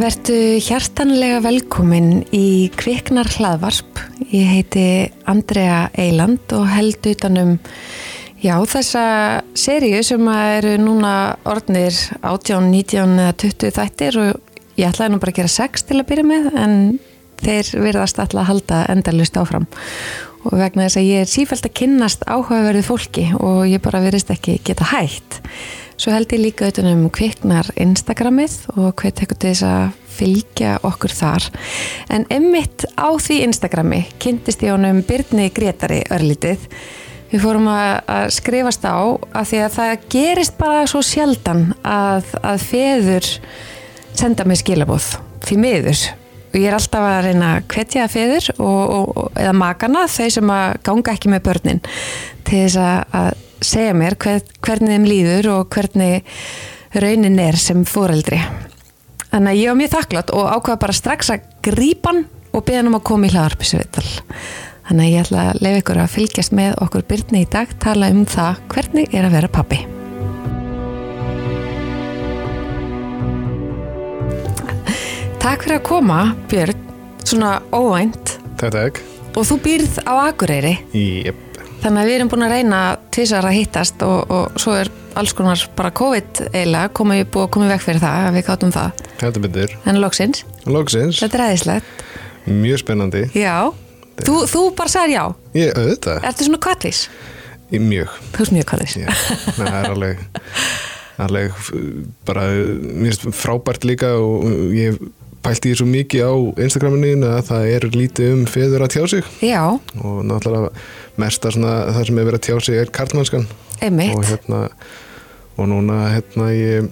Vertu hjartanlega velkomin í Kviknar hlaðvarp. Ég heiti Andrea Eiland og held utanum já, þessa seríu sem eru núna orðnir 18, 19 eða 20 þættir og ég ætlaði nú bara að gera 6 til að byrja með en þeir verðast alltaf að halda endalust áfram og vegna þess að ég er sífælt að kynnast áhugaverðu fólki og ég bara verðist ekki geta hægt. Svo held ég líka auðvitað um kviknar Instagramið og hvað tekur til þess að fylgja okkur þar. En emmitt á því Instagrami kynntist ég honum Byrni Gretari örlítið. Við fórum að skrifast á að því að það gerist bara svo sjaldan að, að feður senda mig skilabóð því miður. Og ég er alltaf að reyna að hvetja feður og, og, eða makana þau sem að ganga ekki með börnin til þess að segja mér hver, hvernig þeim líður og hvernig raunin er sem fóreldri. Þannig að ég var mjög þakklátt og ákvaða bara strax að grípa hann og beða hann um að koma í hlaðarpissuvital. Þannig að ég ætla að lefa ykkur að fylgjast með okkur byrni í dag, tala um það hvernig er að vera pappi. Takk fyrir að koma, Björn, svona óvænt. Þetta ekki. Og þú býrð á Akureyri. Jep. Þannig að við erum búin að reyna tvísar að hittast og, og svo er alls konar bara COVID eiginlega, komið búið að koma vekk fyrir það, við gáttum það. Þetta byrður. En loksins. Loksins. Þetta er aðeinslegt. Mjög spennandi. Já. Þú, þú bara sagði já. Ég, auðvitað. Ertu svona kvallis? Ég, mjög. Þú erst mjög kvallis. Já, það er alveg, alveg bara, mér finnst frábært líka og ég pælti ég svo mikið á Instagraminu að það er lítið um feður að tjá sig. Já. Og náttúrulega mesta svona það sem er verið að tjá sig er karlmannskan. Einmitt. Og hérna, og núna hérna ég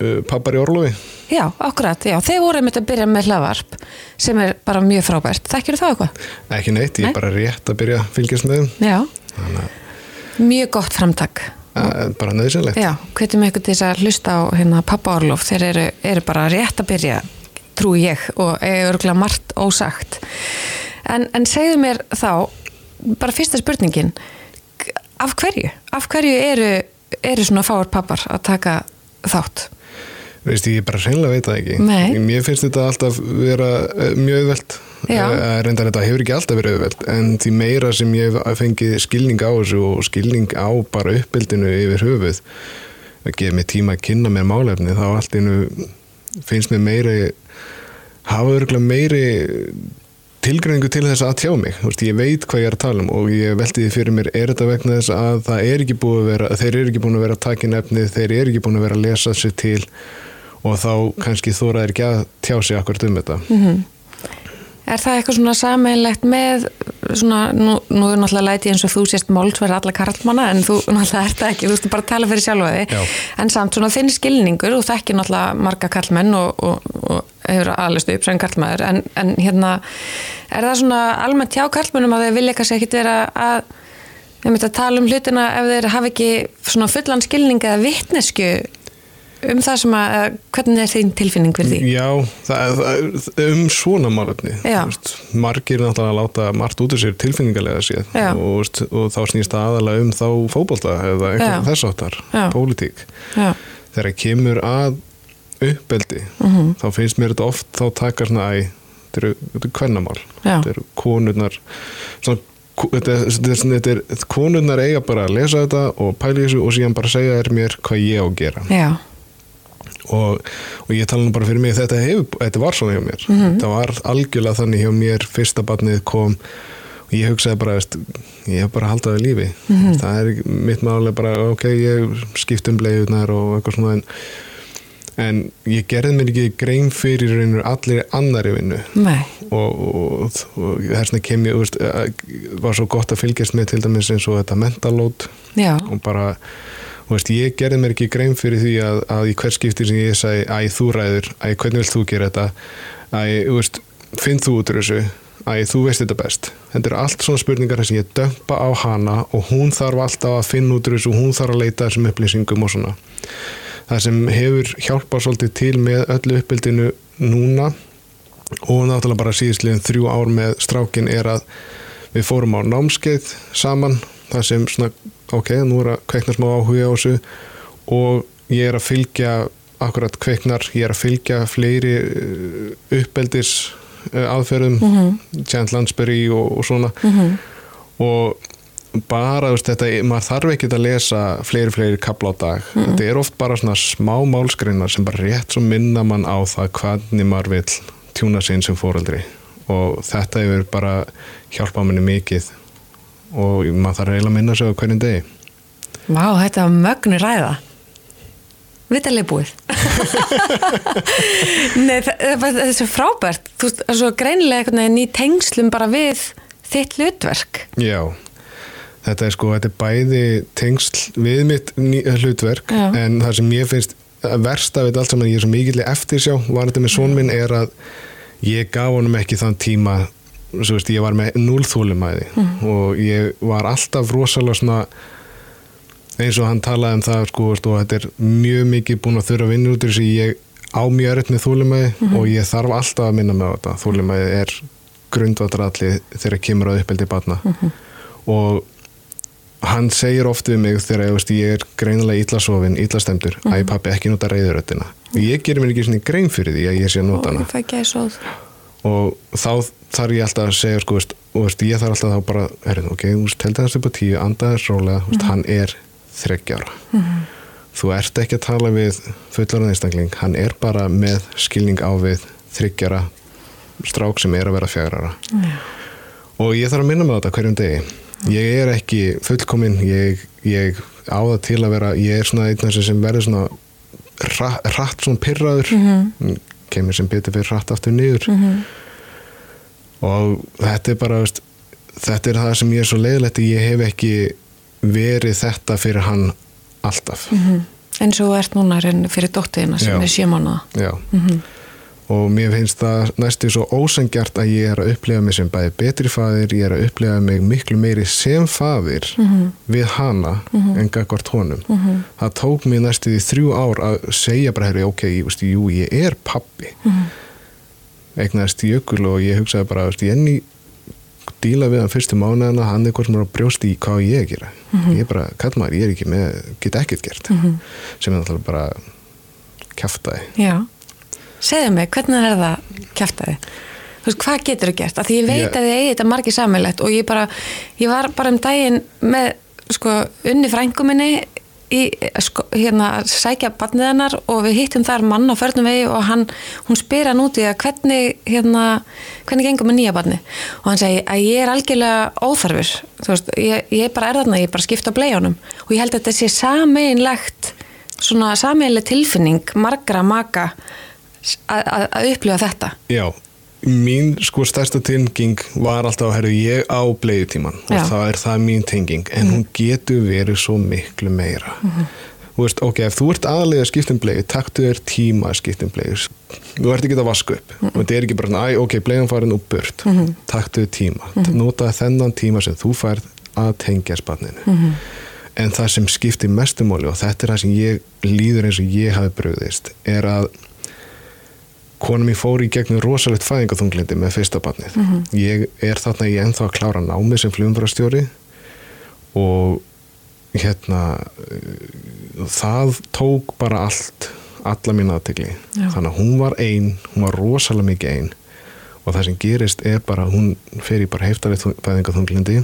uh, pappar í Orlofi. Já, akkurat, já. Þeir voru einmitt að byrja með hlaðvarp sem er bara mjög frábært. Þekkir það eitthvað? Ekki neitt, ég er Nei? bara rétt að byrja að fylgjast með þeim. Að Mjög gott framtak. að- bara nöðsynlegt. Já, hvetjum ykkur til þess að hlusta á hérna, pappa Orlof, þeir eru, eru bara rétt að byrja, trúi ég, og er örgulega margt ósagt. En, en segðu mér þá, bara fyrsta spurningin, af hverju? Af hverju eru, eru svona fáar pappar að taka þátt? Veist ég bara reynilega veit það ekki. Nei. Mér finnst þetta alltaf vera eh, mjög auðvelt. Já. Eh, Reyndar þetta hefur ekki alltaf verið auðvelt en því meira sem ég hef fengið skilning á þessu og skilning á bara uppbyldinu yfir höfuð að gefa mig tíma að kynna mér málefni þá allt innu finnst mér meiri hafa örgulega meiri tilgreiningu til þess að tjá mig. Veist, ég veit hvað ég er að tala um og ég velti því fyrir mér er þetta vegna þess að það er ekki búið að vera þeir eru ekki búin að vera að taka inn efnið þeir eru ekki búin að vera að lesa sér til og þá kannski þóra er ekki að tjá sig akkurat um þetta Er það eitthvað svona sameinlegt með svona, nú, nú er náttúrulega læti eins og þú sést málsverð alla karlmanna en þú náttúrulega ert það ekki, þú veist bara tala fyrir sjálfa Já. þig, en samt svona þinn skilningur og þekkir náttúrulega marga karlmenn og, og, og hefur alveg upp sem karlmaður, en, en hérna er það svona almennt hjá karlmennum að þeir vilja kannski ekkit vera að við myndum að tala um hlutina ef þeir hafa ekki svona fullan skilning eða vitnesku um það sem að, eða hvernig er þín tilfinning fyrir því? Já, það, það, um svona veist, margir náttúrulega að láta margt út úr sér tilfinningarlega séð. Og, veist, og þá snýst það aðalega um þá fótbolta eða eitthvað þess áttar, pólitík. Þegar kemur að uppbeldi Mhm. þá finnst mér þetta oft þá taka svona æ, þetta eru, eru kvennamál. Þetta eru konurnar svona, þetta, er- þetta, þetta er konurnar eiga bara að lesa þetta og pæla í þessu og síðan bara segja þér mér hvað ég á að gera. Já, og, og ég tala nú bara fyrir mig þetta, hefur, þetta var svona hjá mér. Mhm. það var algjörlega þannig hjá mér fyrsta barnið kom og ég hugsaði bara veist, ég hef bara haldið við lífi. Mhm. það er mitt máli bara ok, ég skipt um bleiðunar og eitthvað svona en, en ég gerði mér ekki grein fyrir reynur allir annari vinnu. Og, og, og þessna kem ég veist, að- var svo gott að fylgjast með til dæmis eins og þetta mentalót og bara þú veist, ég gerði mér ekki grein fyrir því að, að í hver skipti sem ég sagði æ, þú ræður, æ, hvernig vilt þú gera þetta? Æ, veist, finn þú út úr þessu? Æ, þú veist þetta best. Þetta eru allt svona spurningar sem ég dömpa á hana og hún þarf alltaf að finna út úr þessu og hún þarf að leita þessum upplýsingum og svona. Það sem hefur hjálpað svolítið til með öllu uppbyldinu núna og náttúrulega bara síðustliðin þrjú ár með strákin er að við fórum á námskeið saman það sem svona, ok, nú er að kveikna smá áhuga á þessu og ég er að fylgja akkurat kveiknar, ég er að fylgja fleiri uh, uppeldis uh, aðferðum, mm -hmm. Chant Lansbury og, og svona. Og bara, veist, þetta, maður þarf ekki að lesa fleiri, fleiri kapla á dag. Þetta er oft bara svona smá málskreinar sem bara rétt svo minna mann á það hvernig maður vil tjúna eins sem fóreldri og þetta hefur bara hjálpað manni mikið og maður þarf eiginlega að minna á hverjum degi. Vá, þetta var mögnu ræða. Vitalega búið. Nei, það er svo frábært. Þú veist, það er svo greinilega í tengslum bara við þitt hlutverk. Já, þetta er sko, þetta er bæði tengsl við mitt ný- hlutverk Já. en það sem ég finnst verst af þetta allt saman, ég er svo mikill eftir sjá var þetta með són minn er að ég gaf honum ekki þann tíma veist, ég var með núl þúlumæði og ég var alltaf rosalega svona eins og hann talaði um það sko, og þetta er mjög mikið búin að þurfa að vinna út úr þessu. Ég á mjög erfitt með þúlumæði og ég þarf alltaf að minna með þetta. Þúlumæði er grundvatralli þegar kemur að uppeldi batna og hann segir oft við mig þegar veist, ég er greinilega illa sofin, illa stemdur æ pappi ekki nota reyðuröttina ég gerir mér ekki grein fyrir því að ég sé að nota hana. og þá þarf ég alltaf að segja sko, veist, og veist, ég þarf alltaf þá bara herrið, ok, þú veist, teldi hans upp á tíu, andaðis rólega veist, hann er þreggjára þú ert ekki að tala við fullarinn einstakling, hann er bara með skilning á við þryggjara strák sem er að vera fjagrara og ég þarf að minna með þetta hverjum degi. Ég er ekki fullkominn ég, ég á það til að vera ég er svona einn af þessu sem verður svona rætt, rætt svona pyrraður mm kemur sem betur fyrir rætt aftur niður og þetta er bara veist, þetta er það sem ég er svo leiðilegt ég hef ekki verið þetta fyrir hann alltaf. Eins og þú ert núna fyrir dóttiðina sem Já. er sjömánaða Já. og mér finnst það næstu svo ósengjart að ég er að upplega mig sem bæði betri faðir, ég er að upplega mig miklu meiri sem faðir við hana en gagvart honum. Það tók mér næstu því þrjú ár að segja bara ok, ég, veist, jú, ég er pappi eignaðist jökul og ég hugsaði bara, veist, ég enni díla við hann fyrstu mánuðina, hann er hvort sem er að brjóst í hvað á ég gera. Ég er bara, kall maður, ég er ekki með get ekkert gert. Sem er náttúrulega bara kjaftaði Já, segðu mig, hvernig er það kjæftaði? Þú veist, hvað getur þú gert? Af því ég veit Ég- að þið eigi þetta margir sammeilegt og ég bara, ég var bara um daginn með, sko, unni frængu minni í, sko, hérna, sækja barnið hennar og við hittum þar mann á förnum vegi og hann, hún spyr hann út í að hvernig, hérna, hvernig gengur með nýja barni og hann segi að ég er algjörlega óþarfur, þú veist, ég, ég bara er þarna, ég bara skipta á bleiunum. Og ég held að þetta sé sameinlegt svona sameiginleg tilfinning margra maka að upplifa þetta. Já, mín sko stærsta tenging var alltaf að herru ég á bleiðutíman og það er það mín tenging en hún getur verið svo miklu meira. Þú veist, ok, ef þú ert aðalega að skipta um bleiðu, taktu þér tíma að skipta um bleiðu. Þú ert ekki að vaska upp. Og þetta er ekki bara, æ, ok, bleiðan farin úr burt. Taktu þér tíma, nota þennan tíma sem þú færð að tengja spanninu en það sem skiptir mestumáli og þetta er það sem ég líður eins og ég hafi bröðist er að konum ég fór í gegnum rosalegt fæðingaþunglindi með fyrsta barnið. Ég er þarna ég ennþá að klára námið sem flugumfærastjóri og hérna uh, það tók bara allt alla mín aðtegli þannig að hún var ein, hún var rosalega mikið ein og það sem gerist er bara hún fer í bara heiftarið fæðingaþunglindi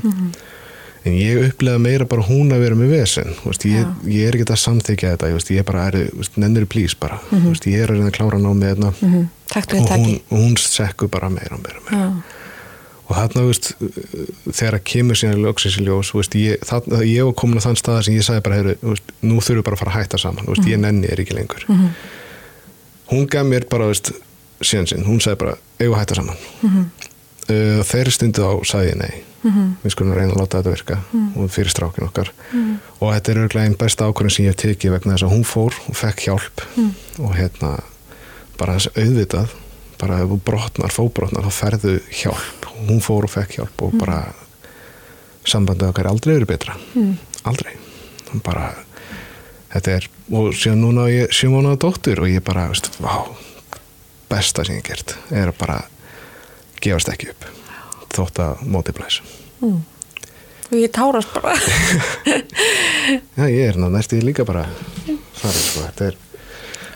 en ég upplega meira bara hún að vera með vesen. Ég, ég er ekki að samþykja þetta. Ég, ég bara er, nennir plís bara. Mm -hmm. ég er að reyna að klára námið hérna. Mm. Við og hún, hún sekkur bara meira og meira, og meira. Og þarna, veist, þegar að kemur síðan lögsins í ljós, þú veist, ég, ég var komin á þann stað sem ég sagði bara, heyru, veist, nú þurfum við bara að fara að hætta saman, veist, ég nenni er ekki lengur. Hún gaf mér bara, síðan sinn, hún sagði bara, eigum að hætta saman? Uh, þeirri stundu á sagði ég nei við skulum reyna að láta þetta virka og fyrir strákin okkar. Og þetta er örglega einn besta ákvörðin sem ég hef tekið vegna þess að hún fór og fekk hjálp og hérna bara þess auðvitað bara brotnar, fóbrotnar þá ferðu hjálp. Hún fór og fekk hjálp og bara sambandið okkar er aldrei verið betra. Aldrei. Bara, þetta er og síðan núna ég sjö mánuða dóttur og ég bara, veist, vá besta sem ég hef gert er að bara gefast ekki upp þótt að móti blæs og ég tárast bara. Já, ég er næstu líka bara farið, sko, þetta er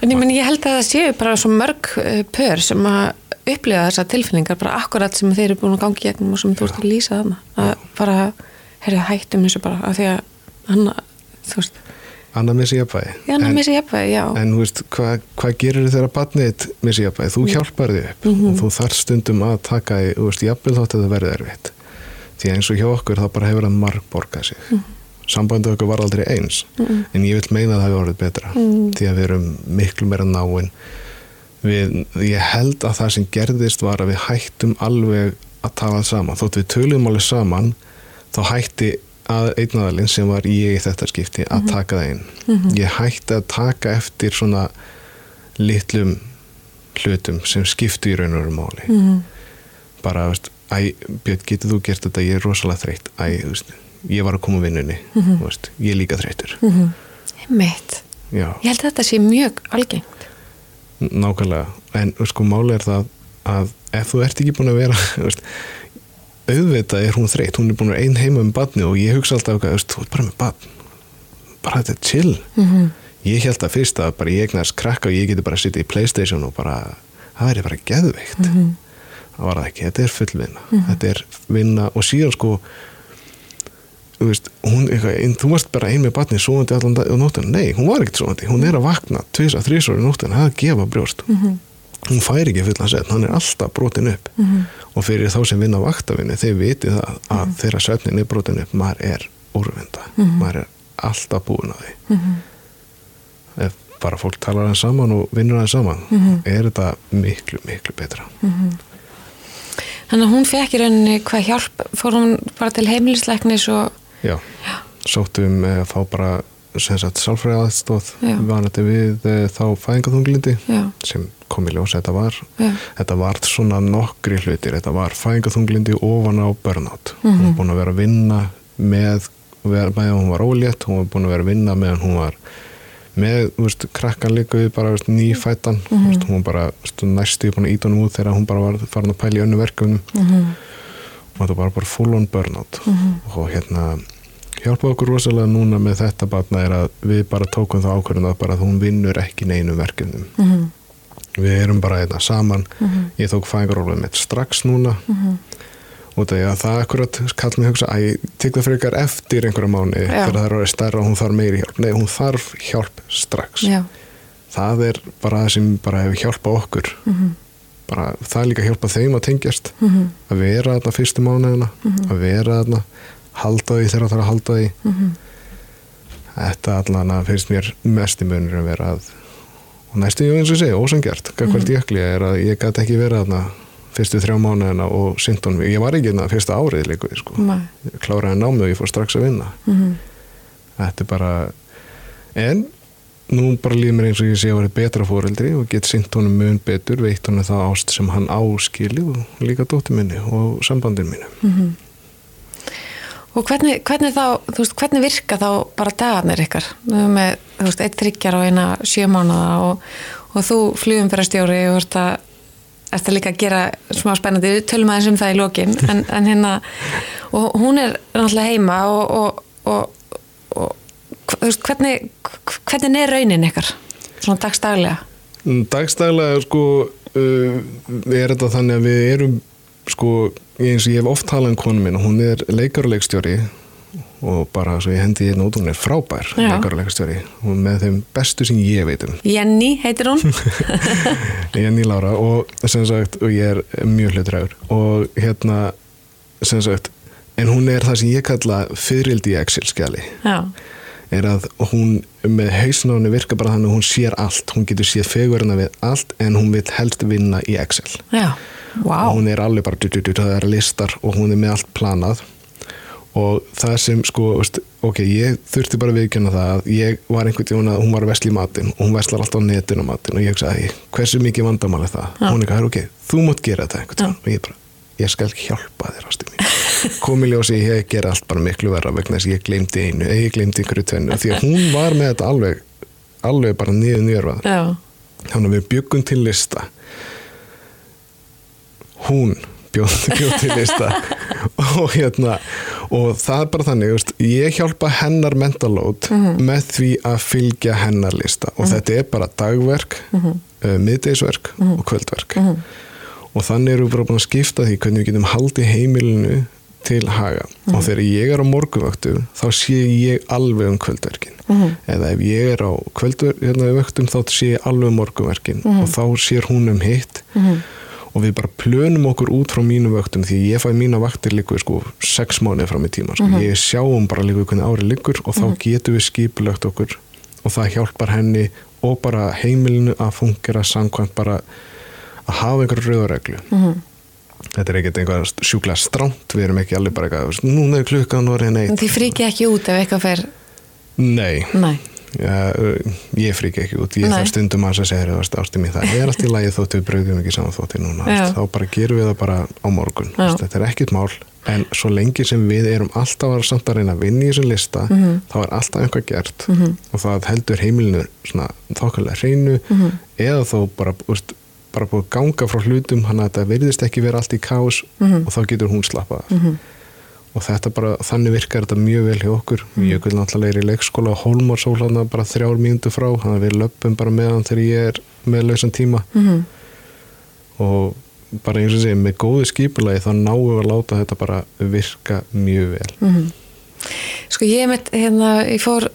En ég, meni, ég held að það séu bara svo mörg uh, pör sem að upplifa þessar tilfinningar bara akkurat sem þeir eru búin að gangi gegnum og sem þú ert að lýsa þarna. Að bara, herrið hættum þessu bara af því að hann, þú veist Anna missi jafnvægi hann missi jafnvægi, já. En þú veist, hvað hva gerir þeirra barnið missi jafnvægi? Þú hjálpar þig upp Mhm. og þú þarf stundum að taka í, þú veist, jafnvel þátt að það verði erfitt. Því eins og hjá okkur þá bara hefur hann marg borgað sig. Mhm. sambandið okkur var aldrei eins en ég vil meina að það hefur orðið betra. Mhm. því að við erum miklu meira náin. Við, ég held að það sem gerðist var að við hættum alveg að tala saman, þótt við töluðum alveg saman þá hætti að einnadalinn sem var ég í þetta skipti að taka það inn. Ég hætti að taka eftir svona litlum hlutum sem skiptu í raun og veru máli. Mhm. bara, veist, æ, Björn, getur þú gert þetta? Ég er rosalega þreytt, æ, veist ég var að koma vinnunni, þú veist, ég er líka þreyttur. Mhm. Já, Ég held að þetta sé mjög algengt. Nákvæmlega. En sko máli er það að ef þú ert ekki búin að vera auðvitað er hún þreytt. Hún er búin að vera ein heima um badni og ég hugsa alltaf þú veist, þú ert bara með badn bara þetta er chill. Mhm. ég held að fyrst að bara ég eignast krakka og ég geti bara að sitja í Playstation og bara það væri bara geðveikt. Mhm. það var það ekki, þetta er fullvinna þetta er vinna og síðan sko þú veist, hún eitthvað, ein, þú varst bara ein með batni svoandi allan dag og nóttina, nei, hún var ekkert svoandi hún er að vakna tvisa, þrísor í nóttina það er að gefa brjóst. Mhm. hún fær ekki fullan sett, hann er alltaf brotin upp. Mhm. Og fyrir þá sem vinna vaktavinni þeir viti það að þeirra svefnin er brotin upp maður er úrvinda. Maður er alltaf búin á því. Mhm. ef bara fólk talar hann saman og vinnur hann saman er þetta miklu, miklu betra. Þannig að hún fekk í rauninni hvað hjálp? Fór hún bara til heimilisleiknis og já, sóttum eh, að fá bara sálfræði aðstóð vanandi við e, þá fæðingaþunglindi já, sem kom í ljós þetta var. Þetta var svona nokkri hlutir. Þetta var fæðingaþunglindi ofan á burnout. Mhm. hún var búin að vera að vinna með, meðan hún var ólétt hún var búin að vera að vinna meðan hún var með, þú veist, krakkan líka við bara, veist, nýfættan. Mm Mhm. veist, hún var bara, næstu búin að íta honum út þegar hún bara var farin að pæla í önnu verkefnum. Mhm. og þetta var bara full on burnout. Mhm. og hérna hjálpa okkur rosalega núna með þetta batna er að við bara tókum það ákvörðun að bara að hún vinnur ekki neinum verkefnum Mhm. við erum bara hérna saman Mhm. ég tók fæðingarólfið mitt strax núna Mhm. út af því að það akkurat kall mig hugsa að ég tek það frekar eftir einhverja mánu Já. þegar það er stærra og hún þarf meiri hjálp nei, hún þarf hjálp strax já, það er bara það sem bara hefur hjálpað okkur Mhm. bara, það er líka hjálpað þeim að tengjast Mhm. að vera þarna fyrstu mánuðina að vera þarna, halda því þegar það þarf að halda því Mhm. þetta allan að finnst mér mest í munur að vera að og næstu ég eins og segja, ósangjart hvert jökli er að ég gæti ekki vera þarna fyrstu þrjá mánuðina og syndunum ég var ekki þarna fyrsta árið líka sko. Kláraði námið og ég fór strax að vinna Mhm. þetta er bara en nú bara líður mér eins og ég sé að vera betra fóreldri og get synt honum mun betur veitt honum það ást sem hann áskili og líka dóttir minni og sambandin mínu Mhm. Og hvernig, hvernig þá, þú veist, hvernig virka þá bara dagarnir ykkar? Við, þú veist, eitt þryggjar og eina sjö mánuða og, og þú flugum fyrir stjóri og ert að, ert að líka gera smá spennandi, við tölum aðeins um það í lokin, en, en hérna, og hún er náttúrulega heima og, og, og, og þú veist, hvernig, hvernig er raunin ykkar? Svona dagstaglega? Dagstæðlega sko uh, er þetta þannig að við erum sko, eins og ég hef oft talað um konu minn hún er leikaruleikstjóri og bara svo ég hendi hérna út hún er frábær leikaruleikstjóri og með þeim bestu sem ég veit um. Jenny heitir hún? Jenny Lára og sem sagt og ég er mjög hlutræður og hérna sem sagt en hún er það sem ég kalla fyririldi í Excel-skjali. Já, er að hún með hausnáni virka bara þannig að hún sér allt hún getur séð fegurina við allt en hún vil helst vinna í Excel já, vá. og hún er alveg bara, það er listar og hún er með allt planað og það sem sko, ok, ég þurfti bara að viðkjöna það að ég var einhvern tíma að hún var að vesla í matinn og hún veslar alltaf á netinu á matinn og ég sagði, hversu mikið vandamál er það? Já. Hún er ekki, ok, þú mátt gera þetta einhvern tíma og ég bara, ég skal hjálpa þér ástu mín. Komi ljósi, ég ger allt bara miklu verra vegna þess að ég glemdi einu, eða ég glemdi einhverju tvennu, því að hún var með þetta alveg alveg bara niður njörfað Já, þannig að við byggum til lista. Hún bjóð, bjóð til lista. Og hérna og það er bara þannig, veist, ég hjálpa hennar mentalót með því að fylgja hennar lista. Og þetta er bara dagverk, mm -hmm. uh, miðdeisverk og kvöldverk. Og þannig erum við bara búin að skipta því hvernig við getum haldið heimilinu til haga. Og þegar ég er á morgunvöktu þá sé ég alveg um kvöldverkin. Eða ef ég er á kvöldvöktum þá sé ég alveg um morgunverkin. Og þá sér hún um hitt. Og við bara plönum okkur út frá mínu vöktum því ég fæ mína vaktir líka sko sex mánuði frá mig tíma sko. ég sjáum bara líka hvernig árið líkur og þá getum við skipulögt okkur. Og það hjálpar henni og bara heimilinu að fungera samkvæmt bara að hafa einhverju rauðareglu þetta er ekkert einhver sjúklega stránt við erum ekki alveg bara eitthvað núna er klukkan og reyna eitt. Þið fríki ekki út ef eitthvað fer Nei, Nei, ja, ég frík ekki út. Ég þarf stundum að segja þér það. Er allt í lagi þóttu við brauðum ekki saman þótti núna Já. þá bara gerum við það bara á morgun Já. þetta er ekkert mál en svo lengi sem við erum alltaf samt að reyna að vinna í þessum lista Mhm. þá er alltaf eitthvað gert. Og það heldur heimilinu þokkalega hreinu Mhm. eða þó bara, úst, bara búið að ganga frá hlutum hann að þetta verðist ekki vera allt í kás Mhm. og þá getur hún slappað af. Og þetta bara, þannig virkar þetta mjög vel hjá okkur. Mjög vil náttúrulega er í leikskóla og Hólmarsól hann bara þrjár mínútu frá. Þannig að við löpum bara meðan þegar ég er með lausan tíma. Mhm. og bara eins og segja með góðu skipulagi þá náum við að láta þetta bara virka mjög vel. Mhm. Sko ég mitt, hérna, ég fór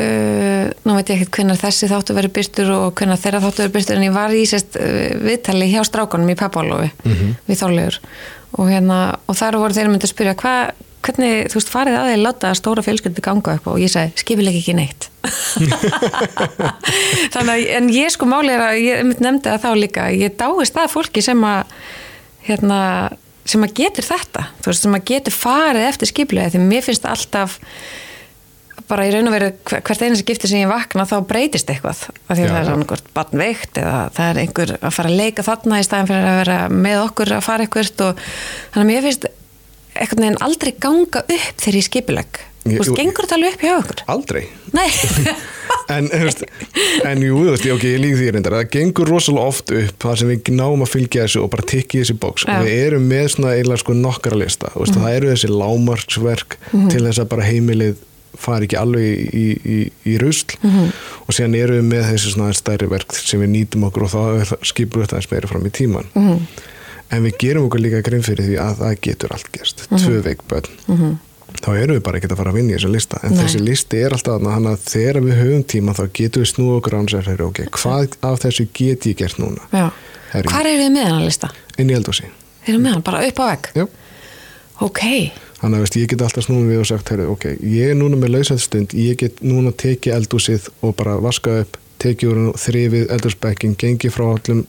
uh, nú veit ég ekkert hvenær þessi þáttu verið byrstur og hvenær þeirra þáttu verið byrstur en ég var í sérst uh, viðtali hjá strákunum í pappálofi við þálegur og hérna, og þar voru þeir myndi að spyrja hvað, hvernig, þú veist, farið að þeir láta stóra fjölskyldi ganga upp? Og ég sagði, skipileg ekki neitt. Þannig að, en ég sko máli er að, ég mynd nefndi það þá líka ég dáist það fólki sem að hérna, sem að getur þetta þú veist, sem að getur farið eftir skipilega því mér finnst alltaf bara í raun og veru hver- hvert einu sem gifti sem ég vakna þá breytist eitthvað. Af því að Já, það er já. annað barn veikt eða það er einhver að fara að leika þarna í staðin fyrir að vera með okkur að fara eitthvað og þannig að mér finnst einhvern veginn aldrei ganga upp þegar ég skipileg Ég- þú veist, gengur þetta alveg upp hjá okkur? aldrei. En, veist, en jú, þú veist, ok, ég lík því reyndar. Það gengur rosalega oft upp það sem við náum að fylgja þessu og bara tikki þessi bóks Já. og við erum með svona eiginlega sko nokkara lista. Veist, það eru þessi lámarksverk til þess að bara heimilið fari ekki alveg í, í, í, í rusl. Og síðan erum við með þessi svona stærri verk sem við nýtum okkur og þá skipur þetta aðeins meira fram í tíman en við gerum okkur líka grein fyrir því að það getur allt gerst, tvö veikbönn þá erum við bara ekki að fara að vinna í þessu lista. En Nei. þessi listi er alltaf þarna hann að þegar við höfum tíma þá getum við snúið okkur án sér ok, hvað af þessu get ég gert núna? Já. Hvar eru þið með hann að lista? inn í eldhúsi. Þeir eru með hann? Bara upp á vegg? Já. Ok, þannig að veist, ég get alltaf snúið við og sagt herri, ok, ég er núna með lausæðstund ég get núna tekið eldhúsið og bara vaskað upp, tekið úr þrifið eldhúsbekkin, gengið frá allum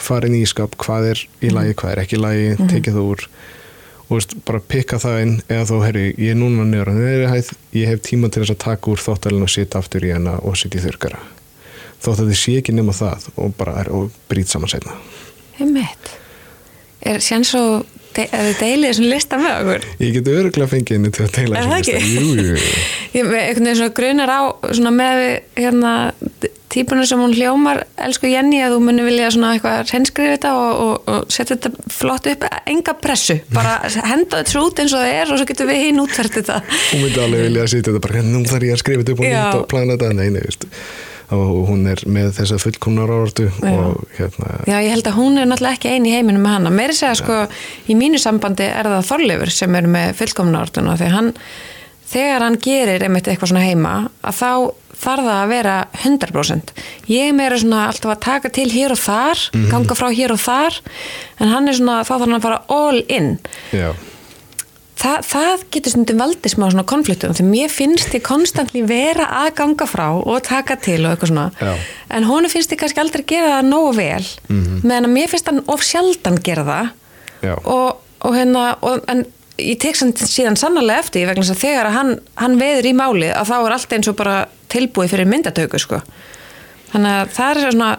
farin í ískap, hvað er í lagi hvað er ekki í lagi, tekið það úr og veist, bara pikka það inn eða þó, herri, ég er núna hæð ég hef tíma til þess að taka úr þóttalinn og sitja aftur í hana og sitja í þurkara þótt að þið sé ekki nema það og bara er og brýt saman setna einmitt. Er sér svo, de, er þið deilið þessum lista með okkur? ég get öruglega fengið henni til að Er það ekki? jú, jú, jú. Ég með einhvern veginn svona grunar á svona með hérna típunum sem hún hljómar elsku Jenny að þú muni vilja svona eitthvað hreinskrifa þetta og, og, og setja þetta flott upp enga pressu, bara henda þetta svo út eins og það er og svo getur við hinn útfært þetta hún myndi alveg vilja að sitja þetta bara nú þarf ég að skrifa þetta upp og og plana þetta nei, nei, veist og hún er með þessa fullkomnar og hérna Já, ég held að hún er náttúrulega ekki eini í heiminum með hana. Meiri segja sko, í mínu sambandi er það Þorleifur sem er með fullkomna orðuna þegar hann, þegar hann gerir einmitt eitthvað svona heima, að þá þarf það að vera 100%. Ég er meira svona alltaf að taka til hér og þar, ganga frá hér og þar, en hann er svona, þá þarf hann að fara all in. já, Þa, það getur stundum valdið smá svona konfliktum því mér finnst ég konstantli vera að ganga frá og taka til og eitthvað svona Já. en honu finnst ég kannski aldrei gera það nógu vel Mhm. meðan að mér finnst hann of sjaldan gera það og, og hérna og, en ég tek síðan sannarlega eftir vegna þess að þegar að hann, hann veður í máli að þá er allt eins og bara tilbúið fyrir myndatöku sko þannig að það er svona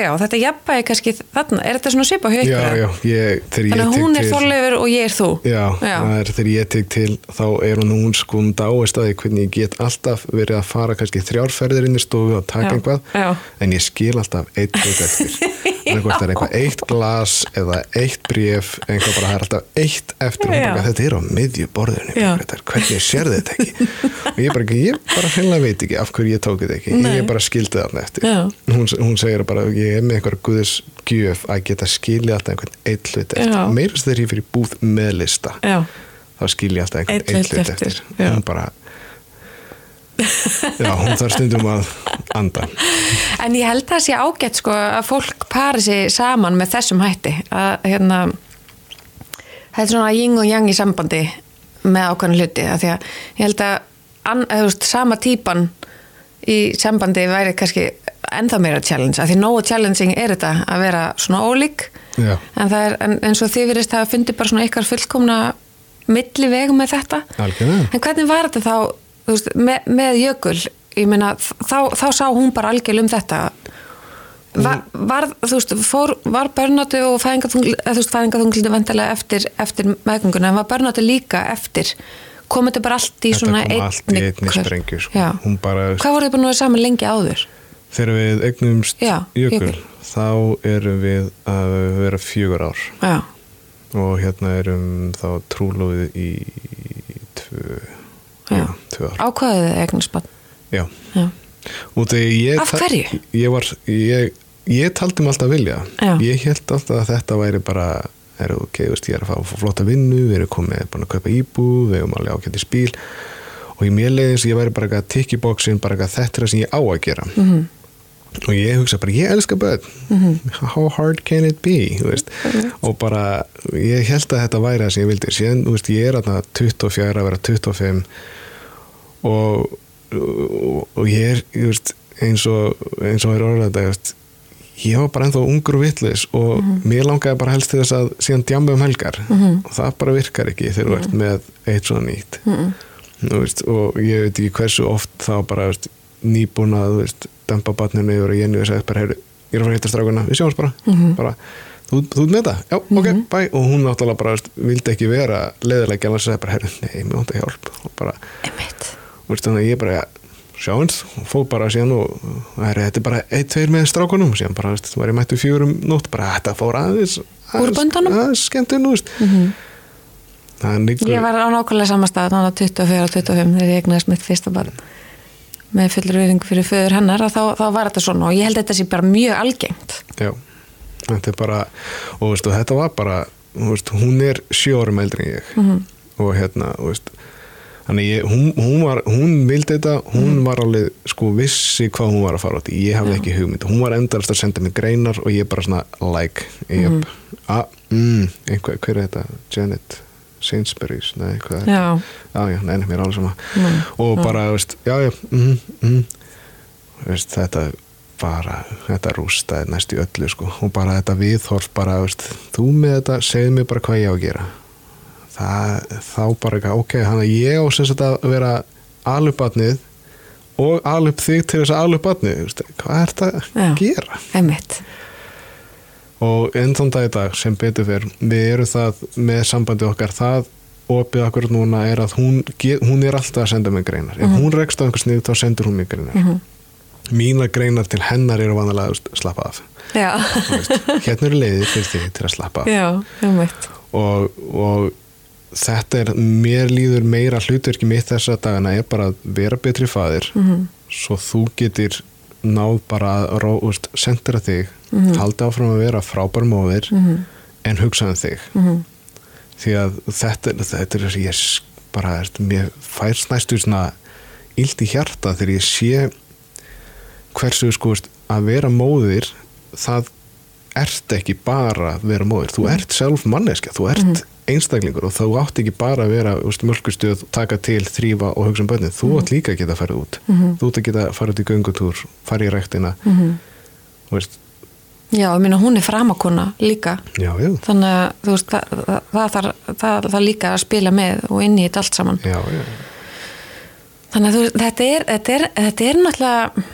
já, þetta jafnvægi kannski þarna, er þetta svona svipa ykkur? Já, já, ég, Þannig að hún er þorleifur og ég er þú? Já, Já. það er þegar ég tek til þá er hún hún sko hún dáist að hvernig ég get alltaf verið að fara kannski þrjárferðir inn í stofu og taka Já, einhvað já. en ég skil alltaf eitt hlut eftir það er eitthvað eitt glas eða eitt bréf eitthvað bara það er alltaf eitt eftir og þetta er á miðju borðinu Já. Grétar, hvernig sér þetta ekki og ég bara, ég bara hreinlega veit ekki af hverju ég tók þetta ekki, Nei. ég bara skildi þarna eftir Já. hún, hún segir bara, ég er með einhver guðis gjöf að geta skilja alltaf einhvern eitt hlut eftir, Já. meirist þegar ég fyrir búð með lista Já, þá skil ég alltaf einhvern einn hlut eftir, já. hún bara já, hún þarf stundum að anda. En ég held að það sé ágætt sko að fólk pari sig saman með þessum hætti. Að hérna það er svona ying og yang í sambandi með ákveðin hluti af því að ég held að an, þú veist, sama típan í sambandi væri kannski ennþá meira challenge, af því nógu challenging er þetta að vera svona ólík. Já. en það er en, eins og þið virðist að fundi bara svona ykkar fullkomna milli vegum með þetta. Algjörlega. en hvernig var þetta þá þú veist, með, með Jökul ég meina þá, þá sá hún bara algjörl um þetta. Var, var, þú veist, fór, var börnáttu og fæðingaþunglindi vantilega eftir, eftir meðgönguna en var börnáttu líka eftir? Kom þetta bara allt í Þetta svona einni hver- sprengju, sko. Bara- hvað voruð þið búin að vera saman lengi áður þegar við eignumst Já, jökul, jökul. þá erum við að vera fjögur ár já, og hérna erum þá trúlófið í tvö, Já. já, tvö ár ákvaðið þið eignarspann já. já, og þegar ég Af hverju? ég var, ég, ég taldi mig alltaf vilja Já. ég held alltaf að þetta væri bara er ok, veist, ég er að fá, flotta vinnu við erum komið að kaupa íbú við erum alveg ákvæmt í spíl og í mér leiðins ég væri bara að tikka í bóksin bara eitthvað þetta er það sem ég á að gera Mhm. -hmm. Og ég hugsa bara, ég elska börn. Mhm. how hard can it be veist? og bara, ég held að þetta væri það sem ég vildi, síðan, veist, ég er aðna 24 að vera 25 og og, og ég er, veist, eins og eins og er orðað ég var bara ennþá ungur og vitlis og mér langaði bara helst til þess að síðan djamba um helgar. Og það bara virkar ekki þegar þú ert með eitt svona nýtt. Þú veist, og ég veit ekki hversu oft þá bara veist, nýbúin að þú veist, dempa batninu yfir og Jenny og sagði bara, heyru, ég er að fara að hitta strákuna við sjáumst bara, bara þú, þú ert með það, já, ok, bæ og hún náttúrulega bara, veist, vildi ekki vera leðilega en sagði bara, heyru, nei, mér vantar hjálp. Og bara, þú veist, þannig að ég bara ja, sjáumst, og fóð bara síðan og heyru, þetta er bara eitt, tveir með strákunum. Síðan bara, veist, þú var ég mættu fjögurum nótt bara, þetta fór aðeins, aðeins þú nýgur Ég var á nákvæmlega samastað þannig að 24 og 25 þegar ég egnaðist mitt fyrsta barn með fullur viðing fyrir föður hennar þá, þá var þetta svona og ég held að þetta sé bara mjög algengt. Já, þetta er bara og veistu, þetta var bara þú veist, hún er sjö árum eldri en ég. Mhm. og hérna þú veist, þannig ég, hún, hún var hún vildi þetta, hún Mhm. var alveg sko vissi hvað hún var að fara átt ég hafði ekki hugmynd, hún var endast að senda mig greinar og ég bara svona like yep, Mhm. ah, mm, einhver, hver er þetta, Janet Sainsbury's, nei, hvað er þetta? Já, já, já, nei, nei, mér er alveg sama. Nei, og bara, veist, já, já mm, mm, veist, þetta bara, þetta rústaði næst í öllu sko, og bara þetta viðhorf bara, veist, þú með þetta segðu mér bara hvað ég á að gera. Það, þá bara eitthvað, ok hann að ég á sem sagt að vera alubatnið og alup þig til þess að alup batnið hvað er þetta Já. að gera? einmitt og enn þann dag í dag sem betur fyrr við erum það með sambandi okkar. Það opið okkur núna er að hún, hún er alltaf að senda mig greinar. Ef hún rekst á einhvers nýtt þá sendur hún mig greinar. Mínar greinar til hennar eru vanalega veist, slappa af. Hérna eru leiðir fyrir þig til að slappa af. Já, og, og þetta er mér líður meira hlutverki mitt þessa dagana er bara að vera betri faðir. -hmm. svo þú getur náð bara að ró, úst, sendera þig -hmm. haldi áfram að vera frábær móðir -hmm. en hugsa um þig -hmm. því að þetta, þetta er ég bara mér færst næstu svona illt í hjarta þegar ég sé hversu sko að vera móðir það ert ekki bara að vera móðir, þú ert sjálf manneskja, þú ert einstaklingur og þú átt ekki bara að vera mjölkustöð, taka til, þrýfa og hugsa um börnin, þú átt líka að geta að fara út þú átt að geta að fara út í göngutúr fara í ræktina. Þú veist, Já, ég meina hún er framakona líka. Já, já, þannig að veist, það, það, það, það, líka að spila með og inn í þetta allt saman. Já, já. Þannig að þú, þetta, er, þetta, er, þetta er náttúrulega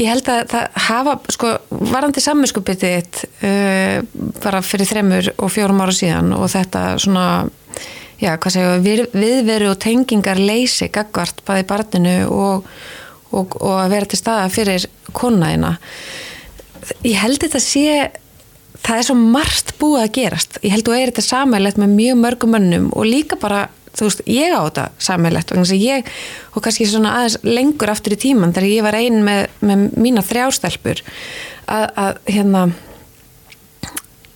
ég held að það hafa sko, varandi samminskupið þitt uh, bara fyrir þremur og fjórum ára síðan og þetta svona já, hvað segja, við, viðveru og tengingar leysi gagvart bæði barninu og, og, og að vera til staða fyrir konaðina ég held þetta sé það er svo margt búið að gerast. Ég held þú er þetta samælægt með mjög mörgum mönnum og líka bara, þú veist, ég á þetta samælægt, ég, og kannski svona aðeins lengur aftur í tíman þegar ég var einn með, með mína þrjástelpur að, að hérna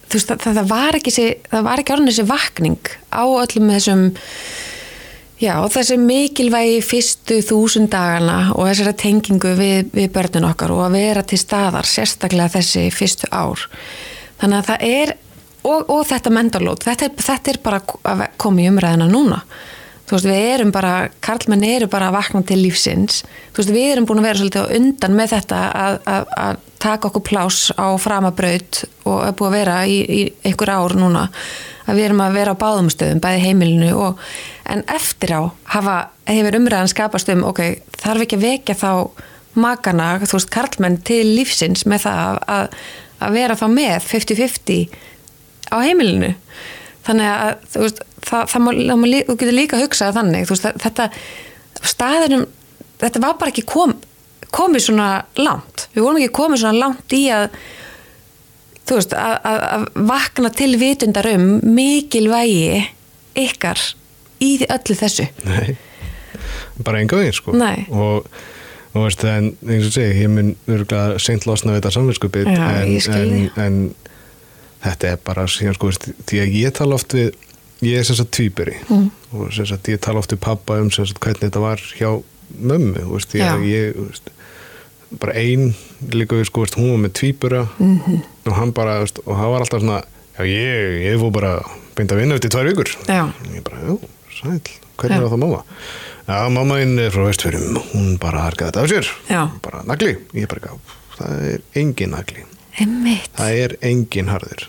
þú veist, það, það var ekki það var ekki orðin þessi vakning á öllum þessum Já, þessi mikilvægi fyrstu þúsund dagana og þessari tengingu við, við börnun okkar og að vera til staðar sérstaklega þessi fyrstu ár. Þannig að það er, og, og þetta mentalót, þetta, þetta er bara að koma í umræðina núna. Þú veist, við erum bara, karlmenn eru bara að vakna til lífsins. Þú veist, við erum búin að vera svolítið undan með þetta að, að, að taka okkur plás á framabraut og er búin að vera í, í einhver ár núna að við erum að vera á báðumstöðum, bæði heimilinu og, en eftir á hafa, hefur umræðan skapast um, ok, þarf ekki að vekja þá makana, þú veist, karlmenn til lífsins með það að, að vera þá með 50-50 á heimilinu. Þannig að, þú veist, það, það það má, þú getur líka að hugsa þannig, þú veist, þetta staðinum, þetta var bara ekki kom, komið svona langt, við vorum ekki komið svona langt í að þú veist, að, að, að vakna til vitundar um mikilvægi ykkar í öllu þessu. Nei, bara enga veginn sko. Nei. og og veist, en eins og segi, ég mun örgulega seint losna við þetta samvinskupið en, en, en þetta er bara síðan sko, því að ég tala oft við ég er sem sagt tvýberi mm. og sem sagt ég tala oft við pappa um sem sagt hvernig þetta var hjá mömmu, veist, því að ég veist bara einn líka við sko, veist, hún var með tvýbura mm -hmm. og hann bara, veist, og það var alltaf svona já ég, ég fór bara beint að vinna eftir tvær vikur já. og ég bara, já, sæl, hvernig var það mamma já, mamma inn er frá vestfjörðum hún bara harkaði þetta af sér já. bara nagli, ég bara, það er engin nagli Einmitt. það er engin harður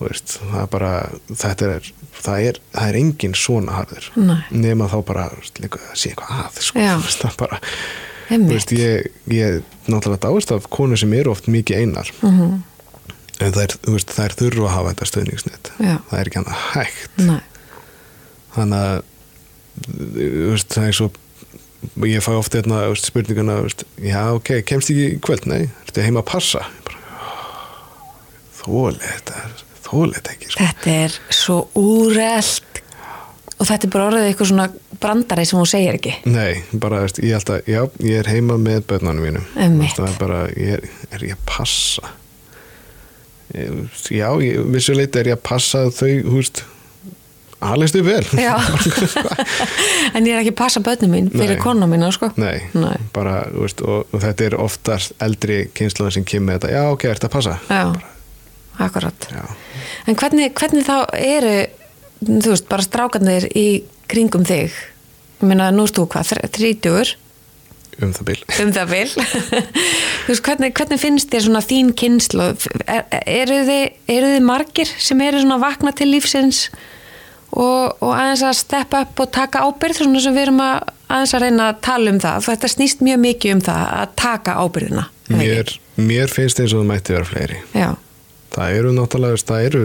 veist, það er bara þetta er, það er, það er engin svona harður. Nei. nema þá bara, líka, sé eitthvað að sko, það er bara Veist, ég, ég náttúrulega dáist af konu sem eru oft mikið einar. Mm -hmm. en það er, veist, það er þurru að hafa þetta stöðningsnett Já. það er ekki hann að hægt. Nei. þannig að veist, það er svo ég fæ ofta hérna spurninguna já ok, kemst ekki kvöld? Nei, ertu heima að passa? Þólið þetta þólið þetta ekki sko. þetta er svo úrelt. Og þetta er bara orðið eitthvað svona brandari sem hún segir ekki. Nei, bara, veist, ég, alltaf, já, ég er heima með börnunum mínum. Það er bara, ég er, er ég að passa? Já, ég, vissuleit er ég að passa þau, hú veist aðlistu vel. En ég er ekki að passa börnum mín fyrir konu mín, sko. Nei, Nei. bara, veist, og, og þetta er oftast eldri kynsluðan sem kemur með þetta, já, ok, að passa? Já, bara, akkurat. Já. En hvernig, hvernig þá eru þú veist, bara strákarnir í kringum þig? Ég meina, nú erst þú hvað, þrítugur? Um það bil. Um það bil. Þú veist, hvernig, hvernig finnst þér svona þín kynslu er, eru, þið, eru þið margir sem eru svona vakna til lífsins og, og aðeins að steppa upp og taka ábyrð svona sem við erum að aðeins að reyna að tala um það? Þetta snýst mjög mikið um það að taka ábyrðina mér, mér finnst eins og það mætti vera fleiri. Já. Það eru náttúrulega það eru,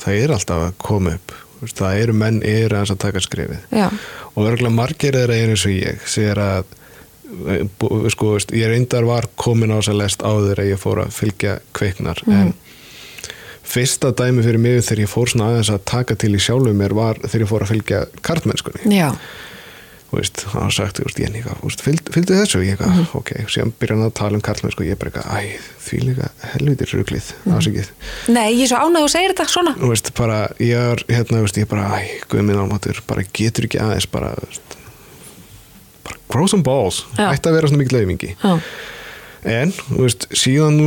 það eru alltaf að koma upp. Það eru menn eru að taka skrifið Já. og verðurlega margir er eins og ég sér að sko, ég reyndar var komin á þess að lest áður að ég fór að fylgja kveiknar mm. en fyrsta dæmi fyrir mig þegar ég fór svona aðeins að taka til í sjálfum mér var þegar ég fór að fylgja kartmennskunni Já Veist, það var sagt, veist, ég líka, fylgdu, þessu ég eitthvað, mm -hmm. ok, síðan byrjan að tala um karlmennsku og ég bara eitthvað, æ, því líka helvitir ruglið, mm -hmm. ásækið Nei, ég er svo ánæg að segja þetta svona. Veist, bara, ég er, hérna, veist, ég bara, æ, guðminn álmatur, bara getur ekki aðeins bara, bara grow some balls, ætti að vera svona mikið laumingi en, síðan,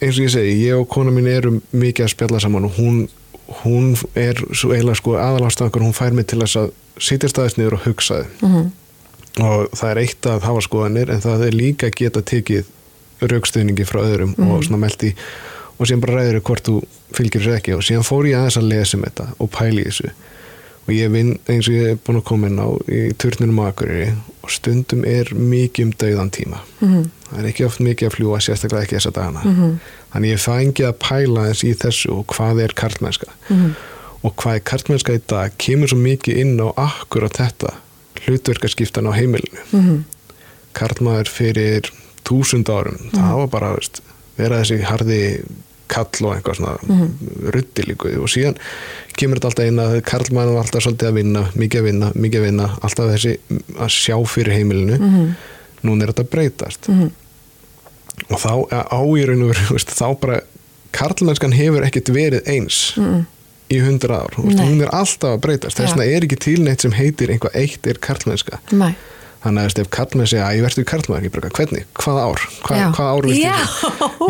eins og ég segi ég og kona mín erum mikið að spjalla saman og hún, hún er svo eiginlega sko aðalástakar, hún fær mig til þess að sitja staðist niður og hugsaði mm -hmm. og það er eitt að hafa skoðanir en það er líka geta tekið raukstuðningi frá öðrum mm -hmm. og svona meldi og síðan bara ræður hvort þú fylgir sér ekki og síðan fór ég aðeins að lesa um þetta og pæli þessu og ég vinn eins og ég er búin að koma inn á í turnunum Akureyri og stundum er mikið um dauðan tíma Mhm. það er ekki oft mikið að fljúa sérstaklega ekki þessa dagana þannig ég fængi að pæla eins í þessu og hvað er karlmennska Mhm. Og hvað er karlmennska í dag kemur svo mikið inn á akkur á þetta hlutverkaskiptan á heimilinu Mhm. karlmaður fyrir túsund árum það var bara veist, vera þessi harði kall og eitthvað svona mm ruddilíku og síðan kemur þetta alltaf inn að karlmaður var alltaf svolítið að vinna mikið að vinna, mikið að vinna alltaf þessi að sjá fyrir heimilinu Mhm. núna er þetta breytast Mhm. og þá á í raun og veru þá bara karlmennskan hefur ekkert verið eins Mhm. Í hundra ár, veist, Nei. hún er alltaf að breytast. Þess vegna er ekki til neitt sem heitir einhvað eitt er karlmennska. Nei. þannig að ef karlmenn segja að ég verður bara, hvernig, hvað ár? Hva, Já. hvað ár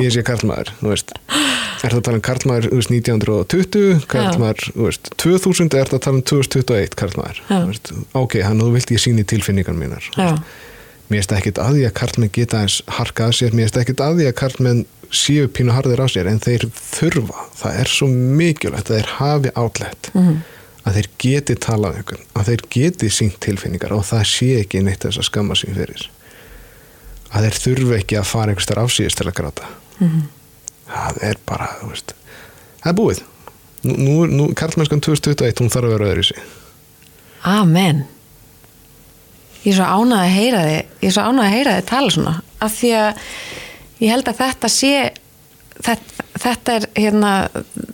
ég, sé veist, er það að tala um veist, 1920, karlmaður þú veist, 2000 er það að tala um 2021 karlmaður, Já. þú veist, ok, hann þú vilt ég síni tilfinningar mínar Já. Mér finnst ekkit að því að karlmenn geta eins harkað sér, mér finnst ekkit að því að karlmenn séu pínu harðir á sér en þeir þurfa, það er svo mikilvægt að þeir hafi átlegt Mhm. að þeir geti talað um einhvern að þeir geti sínt tilfinningar og það sé ekki neitt þess að skamma sín fyrir. Að þeir þurfa ekki að fara einhvers þar afsýðist til að gráta. Mhm. það er bara, þú veist það er búið. Nú, nú, nú karlmennskan 2021, hún þarf að vera öðru í sig Amen Ég er svo ánað að heyra þið ég er svo ánað að heyra þið tala svona af því að ég held að þetta sé þetta, þetta er hérna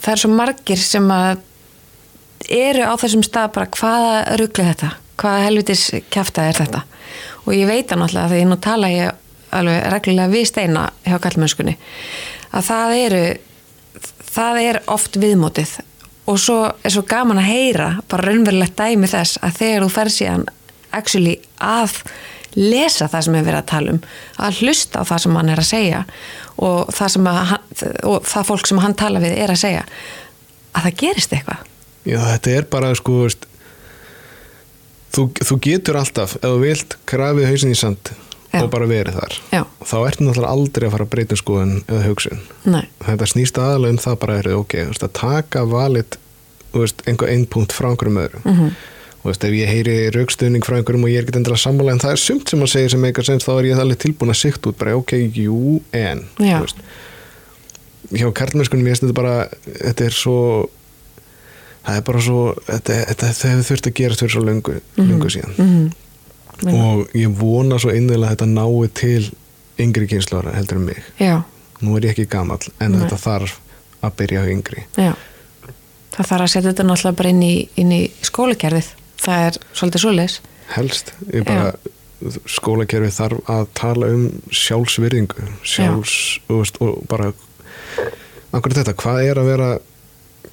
það er svo margir sem að eru á þessum stað bara hvaða ruggli þetta, hvaða helvitis kjafta er þetta? Og ég veit það náttúrulega því nú tala ég alveg reglulega við steina hjá kallmennskunni að það eru það er oft viðmótið. Og svo er svo gaman að heyra bara raunverulegt dæmi þess að þegar þú fer síðan actually að lesa það sem er verið að tala um að hlusta á það sem hann er að segja og það, sem að hann, og það fólk sem hann tala við er að segja að það gerist eitthvað Já, þetta er bara sko veist, þú, þú getur alltaf ef þú vilt krafið hausin í sand Já. og bara verið þar Já. þá ertu náttúrulega aldrei að fara að breyta um skoðun eða hugsun Nei. þetta snýst aðalega um það bara er ok, veist, að taka valit einhver einn punkt frá einhverjum öðrum mm -hmm. Og veist, ef ég heyri raukstuðning frá einhverjum og ég er ekki endilega sammála en það er sumt sem að segja sem eitthvað sem þá er ég alveg tilbúin að sikt út bara ok, jú, en hjá karlmennskunum ég veist þetta bara, þetta er svo það er bara svo þetta, þetta, hefur þurft að gerast fyrir svo löngu, löngu síðan. Mhm. og ég vona svo einnilega að þetta nái til yngri kynsluara heldur um mig. Já, nú er ég ekki gamall en Nei. þetta þarf að byrja á yngri. Já. Það þarf að setja þetta náttúrulega bara inn í, inn í skólakerfið það er svolítið svoleiðis. Helst, ég bara skólakerfi þarf að tala um sjálfsvirðingu sjálfs, veist, og bara akkur þetta, hvað er að vera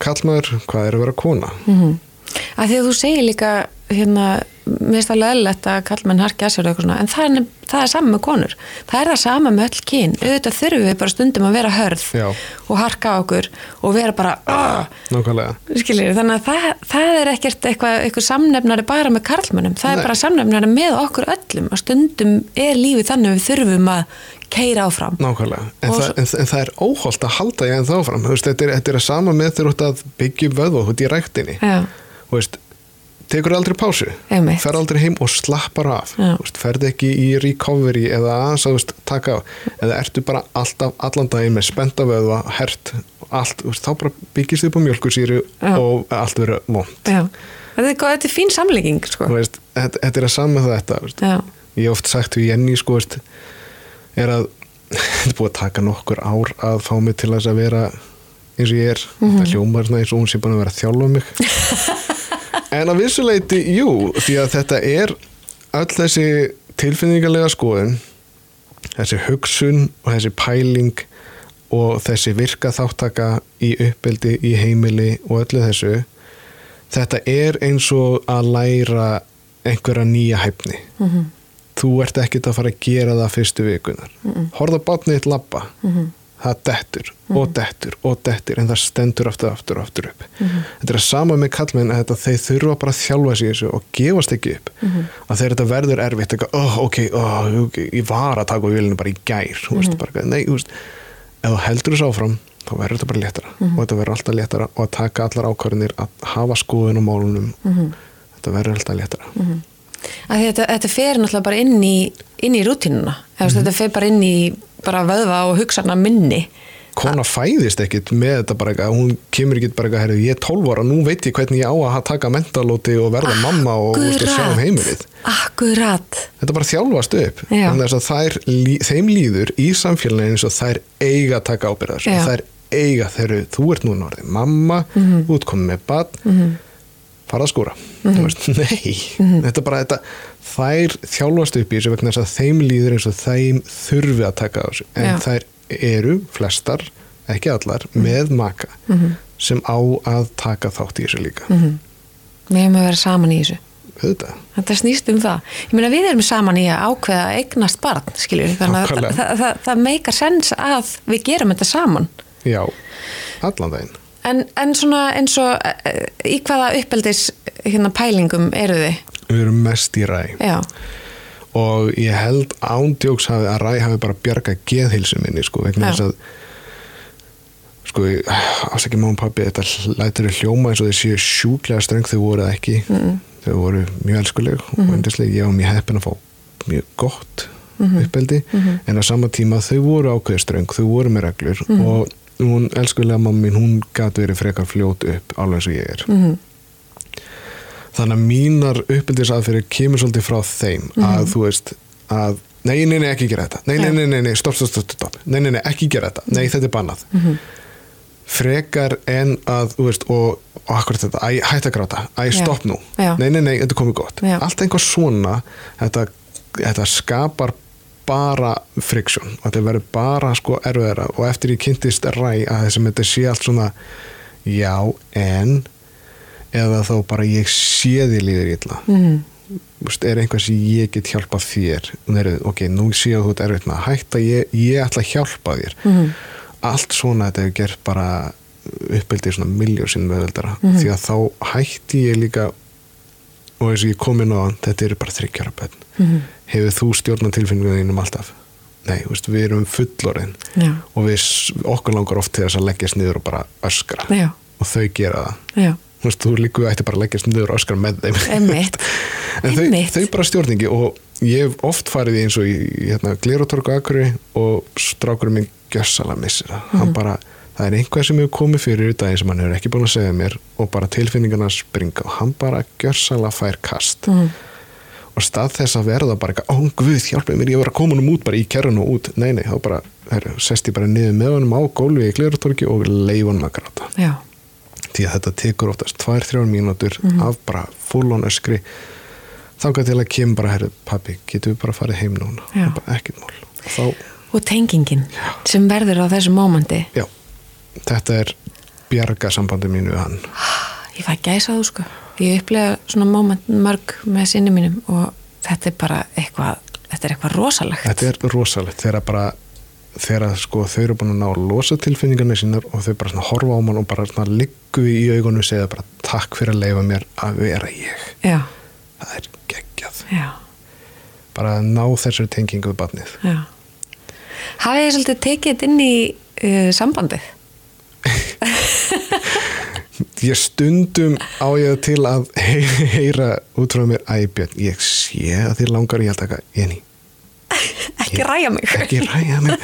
kallmaður, hvað er að vera kona? Mm -hmm. að því að þú segir líka hérna, mér finnst alveg eðlilegt að kallmenn harki að sér eitthvað svona, en það er, það er sama með konur, það er það sama með öll kyn. Auðvitað þurfum við bara stundum að vera hörð Já. og harka á okkur og vera bara "Ah!" nákvæmlega, skiljið, þannig að það, það er ekkert eitthvað, eitthvað samnefnari bara með karlmönnum. Það Nei. er bara samnefnari með okkur öllum að stundum er lífið þannig að við þurfum að keira áfram. Nákvæmlega. En, það, en, en það er óholt að halda ég en þá fram, þú veist, þetta er, þetta er að sama með þú ert að byggja vöðu, ert í ræktinni tekur aldrei pásu. Einmitt. fer aldrei heim og slappar af. Ferð ekki í recovery eða að veist, taka á eða ertu bara alltaf allan daginn með spenta vöðva, hert allt, veist, þá bara byggist þið upp á mjölkursýru Já. og allt verður já. Þetta þetta er fín samlíking sko. Þetta, þetta er að sama þetta ég hef oft sagt við Jenny sko, veist, er að þetta er búið að taka nokkur ár að fá mig til að vera eins og ég er. Mhm. þetta hljómar eins og hún sé búin að vera að þjálfa mig en að vissuleiti jú, því að þetta er öll þessi tilfinningarlega skoðun þessi hugsun og þessi pæling og þessi virka þáttaka í uppeldi, í heimili og öllu þessu þetta er eins og að læra einhverja nýja hæfni Mhm. þú ert ekkert að fara að gera það fyrstu vikunar horða bátnið eitt labba Mhm. Það dettur og dettur og dettur en það stendur aftur aftur og aftur upp. Þetta er sama með kallmenn að þetta, þeir þurfa bara að þjálfa sig þessu og gefast ekki upp. Að þegar þetta verður erfitt eitthvað, oh, ok, oh, ok, ég var að taka á vélinu bara í gær veist, bara, nei, veist ef þú heldur þessu áfram, þá verður þetta bara léttara og þetta verður alltaf léttara og að taka allar ákvarðinir að hafa skoðun á málunum þetta verður alltaf léttara. Að þetta, þetta fer náttúrulega bara inn í, í rútínuna. Mm þetta fer bara inn í bara vöðva og hugsana minni kona fæðist ekkit með þetta bara eitthvað, hún kemur ekkit bara eitthvað, herri, ég er 12 ára, nú veit ég hvernig ég á að taka mentalóti og verða mamma og veist, sjá um heimilið. Akkurat. Þetta bara þjálfast upp, þess að þær, þeim líður í samfélaginu eins og þær eiga að taka ábyrðar, þær eiga þegar þú ert núna orðið mamma, mm. -hmm. útkomið með bad, fara að skúra. Þú veist, nei, Mhm. þetta bara, þetta, þær þjálfast upp í þessu vegna þess að þeim líður eins og þeim þurfi að taka þessu, en Já. þær eru flestar, ekki allar, Mhm. með maka sem á að taka þátt í þessu líka. Mhm. Við hefum að vera saman í þessu. Auðvitað. Þetta snýst um það. Ég meina við erum saman í að ákveða að eignast barn, skiljum við. Þannig að það, það, það, meikar sens að við gerum þetta saman. Já, allan daginn. En, en svona eins og eh, í hvaða uppeldis hérna pælingum eru þið? Við erum mest í ræ Já, og ég held ándjóks að ræ hafi bara bjarga geðhilsu minni sko, vegna þess að sko, ásækja máum pappi þetta lætur þau hljóma eins og þau séu sjúklega streng. Þau voru það ekki. Mm. þau voru mjög elskuleg og endislega ég var mjög heppin að fá mjög gott uppeldi. En á sama tíma þau voru ákveði streng. Þau voru með reglur og hún elskulega mamma mín, hún gæti verið frekar fljót upp alveg eins og ég er þannig að mínar uppeldisaðferðir kemur svolítið frá þeim að þú veist að nei, nei, nei, ekki gera þetta. Nei, nei, nei, nei, nei, stopp, stopp, stopp, stopp nei, nei, nei, ekki gera þetta, nei, þetta er bannað. Frekar en að þú veist, og, og akkurat þetta æ, hætt að gráta, æ, stopp nú. Já. nei, nei, nei, þetta komið gott. Já. allt einhver svona, þetta, þetta skapar bara friksjón og þetta verður bara sko erfiðara. Og eftir ég kynntist ræ að þessum þetta sé allt svona já, en eða þá bara ég sé því líður illa mm. Vist, er einhvað sem ég get hjálpað þér eru, ok, nú sé að þú ert erfitt með að hætta, ég, ég ætla að hjálpa þér Mhm. allt svona þetta hefur gert bara uppeldið svona miljón sinn möðuldara Mhm. því að þá hætti ég líka og eins og ég kom inn á þetta eru bara þryggjara bönn Mhm. hefur þú stjórnað tilfinningunum alltaf nei, veist, við erum fullorinn Já. og við, okkur langar oft til þess að leggjast niður og bara öskra Já. og þau gera það Já. Veist, þú líku ætti bara að leggjast niður og öskra með þeim Einmitt. en þau, þau bara stjórningi og ég hef oft farið í eins og í hérna, Glerotorgu Akuri og strákurinn minn gjössala missir það Mhm. hann bara, það er einhvað sem hefur komið fyrir daginn sem hann hefur ekki búin að segja mér og bara tilfinningarna springa og hann bara gjössala fær kast Mm. og stað þess að verða bara eitthvað, ó guð, hjálpaði mér, ég var að koma hann út bara í kerrun og út, nei nei, þá bara sest ég bara niður með honum á gólfi í Glerotorgi og leif honum að gráta Já. Því að þetta tekur oftast tvær, þrjár mínútur Mhm. af bara full-on öskri þangað til að kemur bara herru, pappi, getum við bara farið heim núna Já. Ekkert mál og þá, Og tengingin sem verður á þessu mómenti. já, þetta er bjarga sambandi mínu við hann Ég fæ gæsa þú sko. Ég upplega svona móment mörg með sinni mínum og þetta er bara eitthvað, þetta er eitthvað rosalegt. þetta er rosalegt þegar bara þegar sko þau eru búin að ná að losa tilfinningarnir sínar og þau bara svona horfa á mann og bara liggu í augunum og segja bara takk fyrir að leifa mér að vera ég Já. það er geggjað Já. bara að ná þessari tengingu við barnið. Hafið þið svolítið tekið þetta inn í uh, sambandið? ég stundum á ég til að heyra, út frá mér æbjörn, ég sé að þér langar ég að taka Jenny, Ekki ræja mig. ekki ræða mig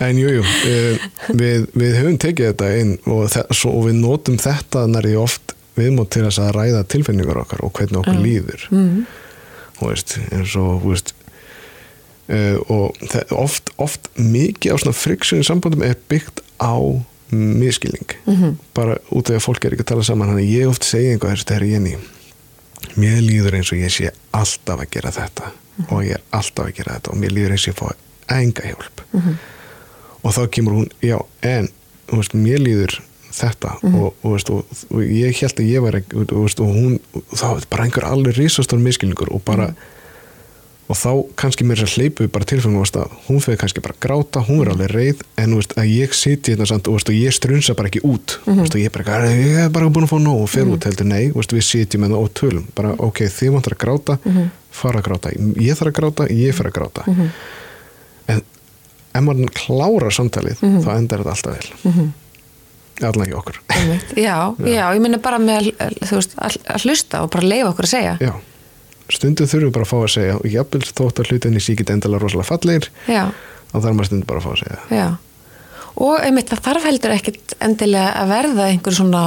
en jújú, jú, uh, við, við höfum tekið þetta inn og, svo, og við notum þetta nærði oft viðmót til að ræða tilfinningar okkar og hvernig okkur líður Mm. og veist, eins og veist uh, og oft, oft mikið á svona friksjón í sambandum er byggt á miskilning -hmm. bara út af að fólk er ekki að tala saman þannig að ég oft segi einhvað þetta er ég ný mér líður eins og ég sé alltaf að gera þetta og ég er alltaf að gera þetta og mér líður eins og ég fá enga hjálp. Og þá kemur hún, já, en þú veist, mér líður þetta og, og, veist, og, og ég held að ég var og, veist, og hún, þá er bara einhver alveg risastór miskilningur og bara og þá kannski mér að hleypu bara tilfengum að hún fyrir kannski bara að gráta, hún er alveg reið en þú veist, að ég siti hérna samt og, ég strunsa bara ekki út. Mm veist, og ég er bara, ég er bara búin að fá nóg. Og fer út heldur, nei, veist, við sitjum með það og tölum. Bara, ok, þið vantar að gráta fara að gráta, ég þarf að gráta ég fer að gráta. En ef maður klára samtalið þá endar þetta alltaf vel. Allan ekki okkur. Einmitt. Já, já, ég minna bara með veist, að, að hlusta og bara leifa okkur að segja. já, stundum þurfum bara að fá að segja og jafnvel þótt að hlutinni sé ekki endilega rosalega fallegir já, þá þarf maður stundum bara að fá að segja. Já. Og einmitt það þarf heldur ekkit endilega að verða einhver svona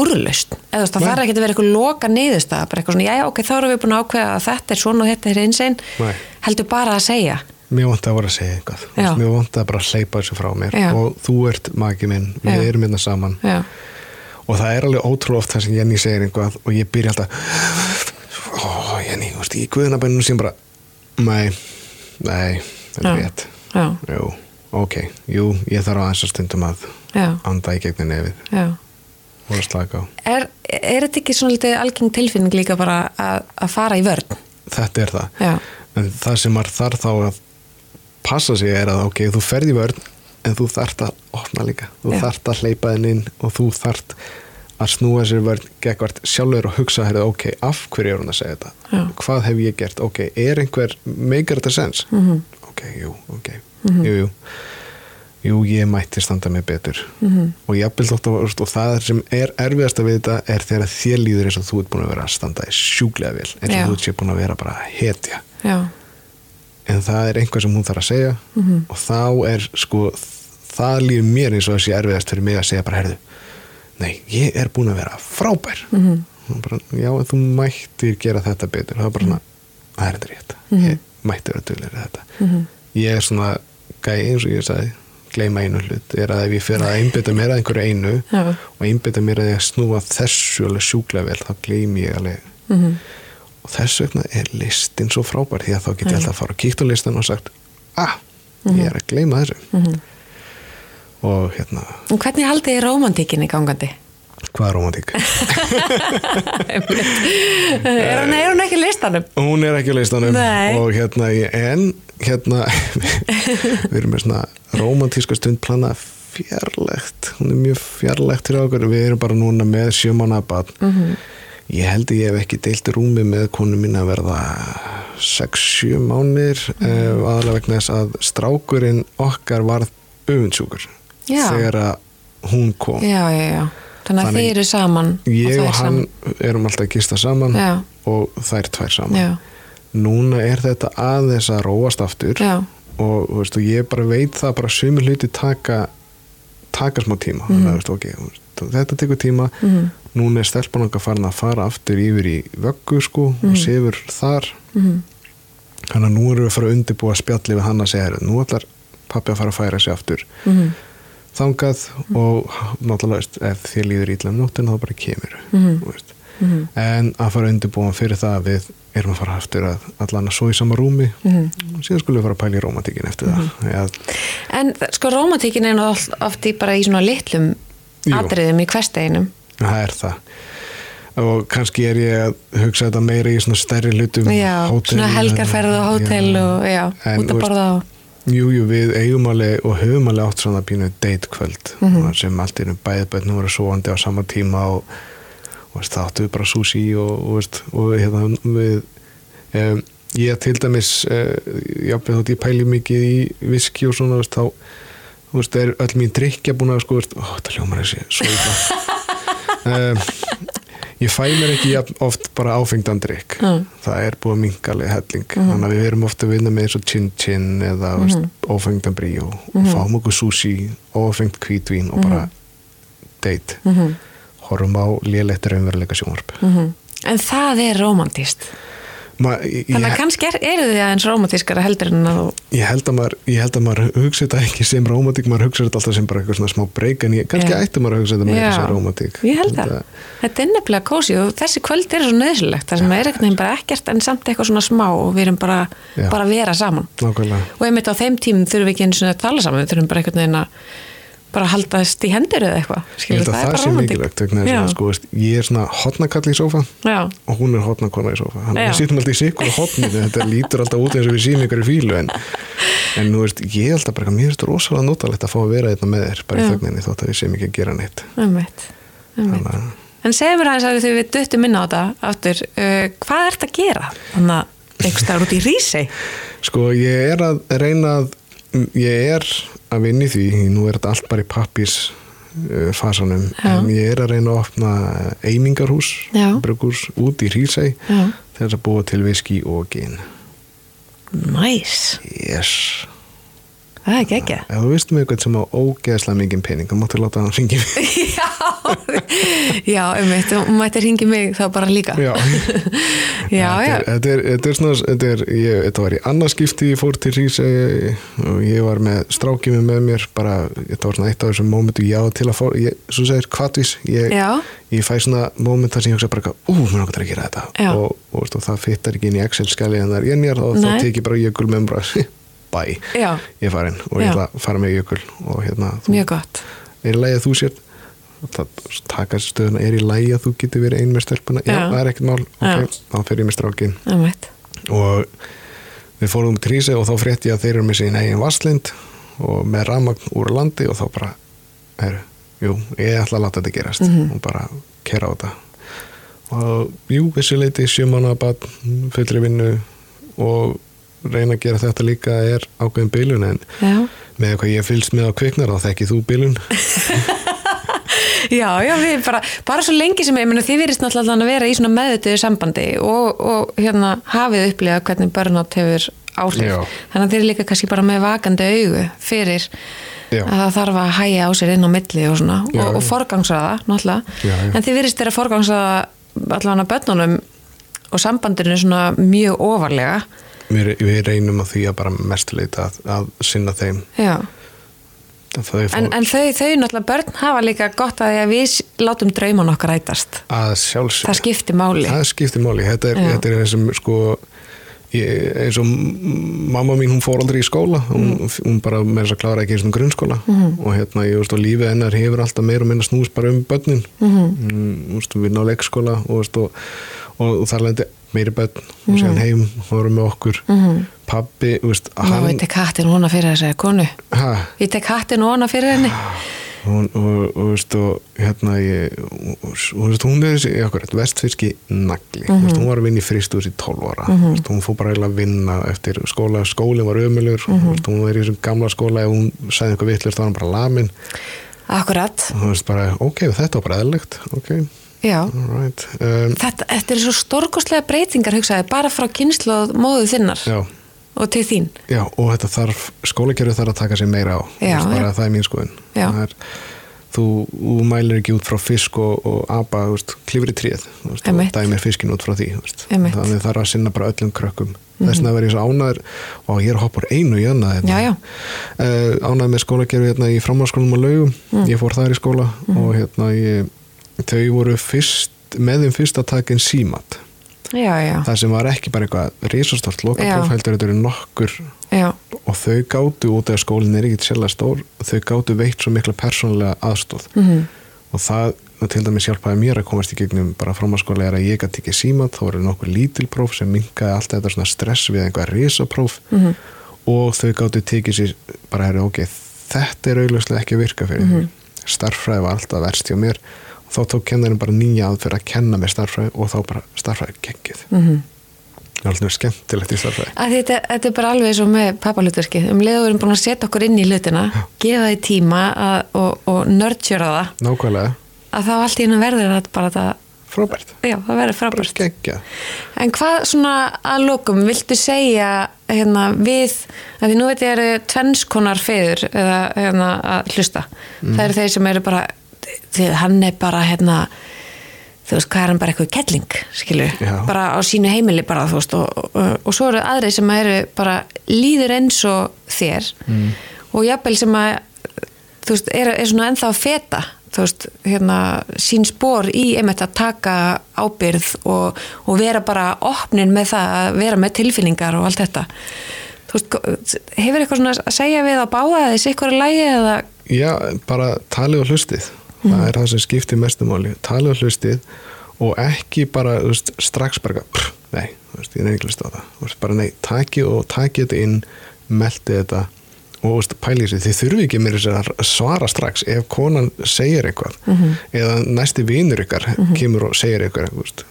úrlaust, eða það þarf ekki að vera eitthvað loka niðurstað, bara eitthvað svona, já, ok, þá erum við búin að ákveða að þetta er svona og þetta er eins einn heldur bara að segja. Mér vant að voru að segja eitthvað. Veist, Mér vant að bara hleypa þessu frá mér. Já. og þú ert maki minn, við erum hérna saman. Já, og það er alveg ótrúlega oft það sem Jenny segir einhvað og ég byrja alltaf ó Jenny, þú veist, í guðnabenninu sem bara nei, nei það er rétt. já, jú, ok, jú, ég þarf aðeins að stundum að já, anda í gegnin nefið. Já. Og að slaka á. Er, er þetta ekki svona litið algeng tilfinning líka bara að, að fara í vörn? Þetta er það. Já, en það sem maður þarf þá að passa sig er að ok, þú ferð í vörn en þú þarft að opna líka. Þú Já. þarft að hleypa þinn inn og þú þarft að snúa sér vörn gegnvart sjálfur og hugsa heyrðu, ok, af hverju er hún að segja þetta Já. hvað hef ég gert, ok, er einhver meikar þetta sens Mhm. -hmm. ok, jú, ok, jú, jú jú, ég mætti standa mig betur -hmm. og jafnvel þótt að og það sem er erfiðasta við þetta er þegar þér líður eins og þú ert búin að vera að standa í sjúklega vel eins og þú ert sér búin að vera bara að hetja já, en það er einhvað sem hún þarf að segja Mhm. og þá er sko það líður mér eins og þessi erfiðast fyrir mig að segja bara herðu nei, ég er búin að vera frábær Mhm. mm bara, já, en þú mættir gera þetta betur það er bara svona, það er þetta rétt ég mættir að duðlega þetta Mhm. ég er svona gæi eins og ég sagði gleyma einu hlut, er að ef ég fer að einbytta mér að einhverju einu Já. og einbytta mér að ég snúa þessu alveg sjúklega vel, þá gleymi ég alveg Mhm. og þess vegna er listin svo frábær því að þá get ég alltaf að fara að kíkta á listan og sagt ah, ég er að gleyma þessu Mhm. Og hérna En hvernig haldið þið romantíkinni gangandi? hvað er romantík? er, hún, er hún ekki listanum? hún er ekki listanum Nei. og hérna en hérna við erum með svona romantíska stund plana fjarlægt hún er mjög fjarlægt til okkur við erum bara núna með sjömanabad mm. -hmm. ég held að ég hef ekki deilt rúmi með konu mín að verða 6-7 mánir mm Mhm. aðalega vegna þess að strákurinn okkar varð öfundsjúkur Já. þegar að hún kom Já, já. Þannig að þið eru saman ég þær og hann erum alltaf að gista saman Já. og þær tvær saman Já, núna er þetta aðeins að róast aftur já, og, þú veist, og ég bara veit það bara sumi hluti taka taka smá tíma Mhm. þannig að þú veist, okay, þú veist, þetta tekur tíma Mhm. núna er stelpan okkar farin að fara aftur yfir í vöggu sko Mhm. og sefur þar Mhm. þannig að nú erum við að fara að undirbúa spjalli við hann að segja, "Heyrðu, nú ætlar pappi að fara að færa sig aftur Mhm. þangað og náttúrulega veist, ef þér líður ítla um nóttina þá bara kemur Mhm. veist. Mhm. en að fara að undirbúa hann fyrir það að við erum að fara aftur að allan að svo í sama rúmi Mhm. og síðan skulum við fara að pæla í romantíkin eftir það Eða, En sko romantíkin er nú oft, í bara í svona litlum atriðum í hversteginum það er það og kannski er ég að hugsa þetta meira í svona stærri hlutum Já, hótel- svona helgarferð og hótel Já. og já, út að borða og Jú, jú, við eigum alveg og höfum alveg átt svona pínu date kvöld Mhm. sem allt erum bæðið bæðið voru svoandi á sama tíma og, og veist, það áttu við bara sushi og, og, og hérna við um, ég til dæmis uh, jáfnveg þótt ég pæli mikið í viski og svona veist, þá veist, er öll mín drikja búin að sko, ó, það hljómar þessi svo illa um, ég fæ mér ekki oft bara áfengdan drikk Mm. það er búið alveg helling þannig að við erum ofta að vinna með eins og chin chin eða mm -hmm. ófengdan bríó og fáum okkur sushi, ófengt hvítvín og bara date Mhm. horfum á lélegt raunveruleika sjónvarp Mhm. En það er romantíst Ma, ég, Þannig að kannski er, eru þið aðeins romantískara heldur en að þú ég, held að maður, að maður hugsa þetta ekki sem romantík, maður hugsa þetta alltaf sem bara eitthvað svona smá breyk en ég, kannski Já. ætti maður að hugsa þetta meira Já. sem romantík Ég held það. Þetta er nefnilega kósi og þessi kvöld er svo nöðsilegt það sem er einhvern veginn bara ekkert en samt eitthvað svona smá og við erum bara, bara að vera saman Nákvæmlega og einmitt á þeim tímum þurfum við ekki einu sinni að tala saman við þurfum bara einhvern veginn að bara haldast í hendur eða eitthvað Ég held að það, bara sé mikilvægt að sko, ég er svona hotnakall í sófa Já, og hún er hotnakona í að Já. við sittum alltaf í sikkur og hotninu þetta lítur alltaf út eins og við síðum ykkur í fílu en, en veist, ég er alltaf bara mér er þetta rosalega notalegt að fá að vera þetta með þér bara í Já. þögninni þótt að við séum ekki að gera neitt að En segðu mér aðeins að þau við duttum inn á þetta aftur, uh, hvað ert að gera? Þannig að einhvers staðar út í Rísei sko ég er að reyna að ég er að vinna í því nú er þetta allt bara í pappís uh, fasanum Já. en ég er að reyna að opna eimingarhús brugghús út í Hrísei Já, til þess að búa til viski og gin. Næs, yes það er ekki ekki ef þú veist með eitthvað sem á ógeðslega mikið pening þá máttu láta hann ringi mig. Já, já, um eitt og mætti ringi mig þá bara líka. Já, já. Þetta, er, þetta, er, svona þetta, er, ég, þetta var í annarskipti ég fór til Rís og ég var með strákimi með mér bara, þetta var svona eitt af þessum mómentu já til að fór, ég, svo segir kvartvis ég, ég fæ svona móment þar sem ég hugsa bara, ú, mér náttúrulega að gera þetta. Já. og, og, og, það fittar ekki inn í Excel-skali en það er ég ég bæ, já, ég er farin og ég Já. ætla að fara með jökul og hérna, þú, mjög gott. Er í lagi að þú sér það taka stöðuna, er í lagi að þú getur verið ein með stelpuna, já, það er ekkert mál. Ok, þá fer ég með strákin og við fórum til Ríse og þá frétti ég að þeir eru með sín eigin vasslind og með ramagn úr landi og þá bara heru, jú, ég ætla að láta þetta gerast. Mhm. og bara kera á þetta. Og jú, vissi leiti sjömanna bad, fullri vinnu og reyna að gera þetta líka er ákveðin bylun en Já, með hvað ég fylgst með á kviknar þá þekki þú bylun já, já við bara, bara svo lengi sem ég meni þið virðist náttúrulega að vera í svona meðutuðu sambandi og, og hérna hafið upplifað hvernig börnátt hefur áhrif Já. þannig að þið eru líka kannski bara með vakandi augu fyrir Já. að það þarf að hæja á sér inn á milli og og, og forgangsraða náttúrulega, Já, já. en þið virðist þeirra forgangsraða allavega börnunum og sambandinu svona mjög ofarlega við, við reynum að því að bara mestuleita að, að sinna þeim já En, en þau, þau náttúrulega börn hafa líka gott að að við látum drauman okkar sjálfsög Það skiptir máli. það skiptir máli, þetta er, þetta er þessum sko ég, eins og mamma mín hún fór aldrei í skóla hún, Mm. hún bara með þess að klára ekki eins og grunnskóla Mhm. og hérna ég veist og lífið hennar hefur alltaf meira og minna snúst bara um börnin Mhm. mm, veist, við ná leikskóla og, veist, og, og, og þar lendi meiri börn. Og síðan heim voru með okkur. Mhm. pabbi, veist, Ná, ég hann tek hattin hona fyrir þessari konu. ha, Ég tek hattin hona fyrir henni. hún, og, og, veist, og hérna ég, og, og, og veist, hún er þessi akkurat, vestfyrski nagli. Mhm. veist, hún var að vinna í fristús í 12 ára. Veist, hún fór bara að vinna eftir skóla skólinn var ömulur Mhm. hún var í þessum gamla skóla. Ef hún sagði eitthvað vittlur þá var hann bara lamin. Akkurat. og þú veist bara, ok, þetta var bara eðlilegt. Ok, Já. alright um, Þetta, þetta er svo stórkostlega breytingar, hugsaði, bara frá kynslu móðu þinnar já, og til þín. já, og þetta þarf skólakerfið þarf að taka sér meira á Já, já. það er mín. Það er, þú, mælir ekki út frá fisk og, og veist, klifri tríð og dæmir fiskin út frá því þannig þarf að sinna bara öllum krökkum þess vegna verður ég svo ánæður og ég er úr einu í annað Já, já. Uh, ánæður með skólakerfi hérna í framhalskólum og laugum Mm. ég fór þar í skóla og hérna ég, þau voru fyrst með þeim fyrst að taka inn símat það sem var ekki bara eitthvað risastort loka Já. prófældur þetta eru nokkur. Já, og þau gátu út af skólinn er ekki sérlega stór þau gátu veitt svo mikla persónulega aðstóð Mhm. og það til dæmis hjálpaði mér að komast í gegnum bara frámaskóla er að ég gæti ekki símat þá voru nokkur lítil próf sem minkaði allt þetta svona stress við einhvað risapróf. Mhm. og þau gátu tekið sér bara herri ok, þetta er augljóslega ekki að virka fyrir mm starffræði var alltaf verst hjá mér þá tók kennarinn bara nýja aðferð að kenna með starffræði og þá bara starffræði geggið Mhm. það er alltaf skemmtilegt í starffræði að þetta, þetta er bara alveg svo með pappalutverkið um erum búin að setja okkur inn í hlutina gefa því tíma að, og, og nördjöra það nákvæmlega, að þá allt í hennu verður þetta bara þetta frábært. Já, það verður frábært. en hvað svona að lokum viltu segja hérna við að því nú veit ég eru tvennskonar feður eða hérna að hlusta. Það eru þeir sem eru bara því hann er bara hérna þú veist, hvað er hann bara eitthvað kelling skilur, Já. bara á sínu heimili bara, þú veist, og, og, og svo eru aðri sem eru bara líður eins og þér mm. og jafnvel sem að þú veist, er, er svona ennþá að feta þú veist, hérna sín spór í einmitt að taka ábyrð og, og vera bara opnin með það að vera með tilfinningar og allt þetta þú veist, hefur eitthvað svona að segja við að báða þessi ykkur að lægi eða Já, bara talið og hlustið það er það sem skiptir mestumáli talið og hlustið og ekki bara veist, strax bara pff, nei, veist, ég er ekki hlust á það. Veist, bara nei, takið og takið þetta inn meltið þetta og pælið sér, þið þurfi ekki mér að svara strax ef konan segir eitthvað. Eða næsti vinur ykkar kemur og segir eitthvað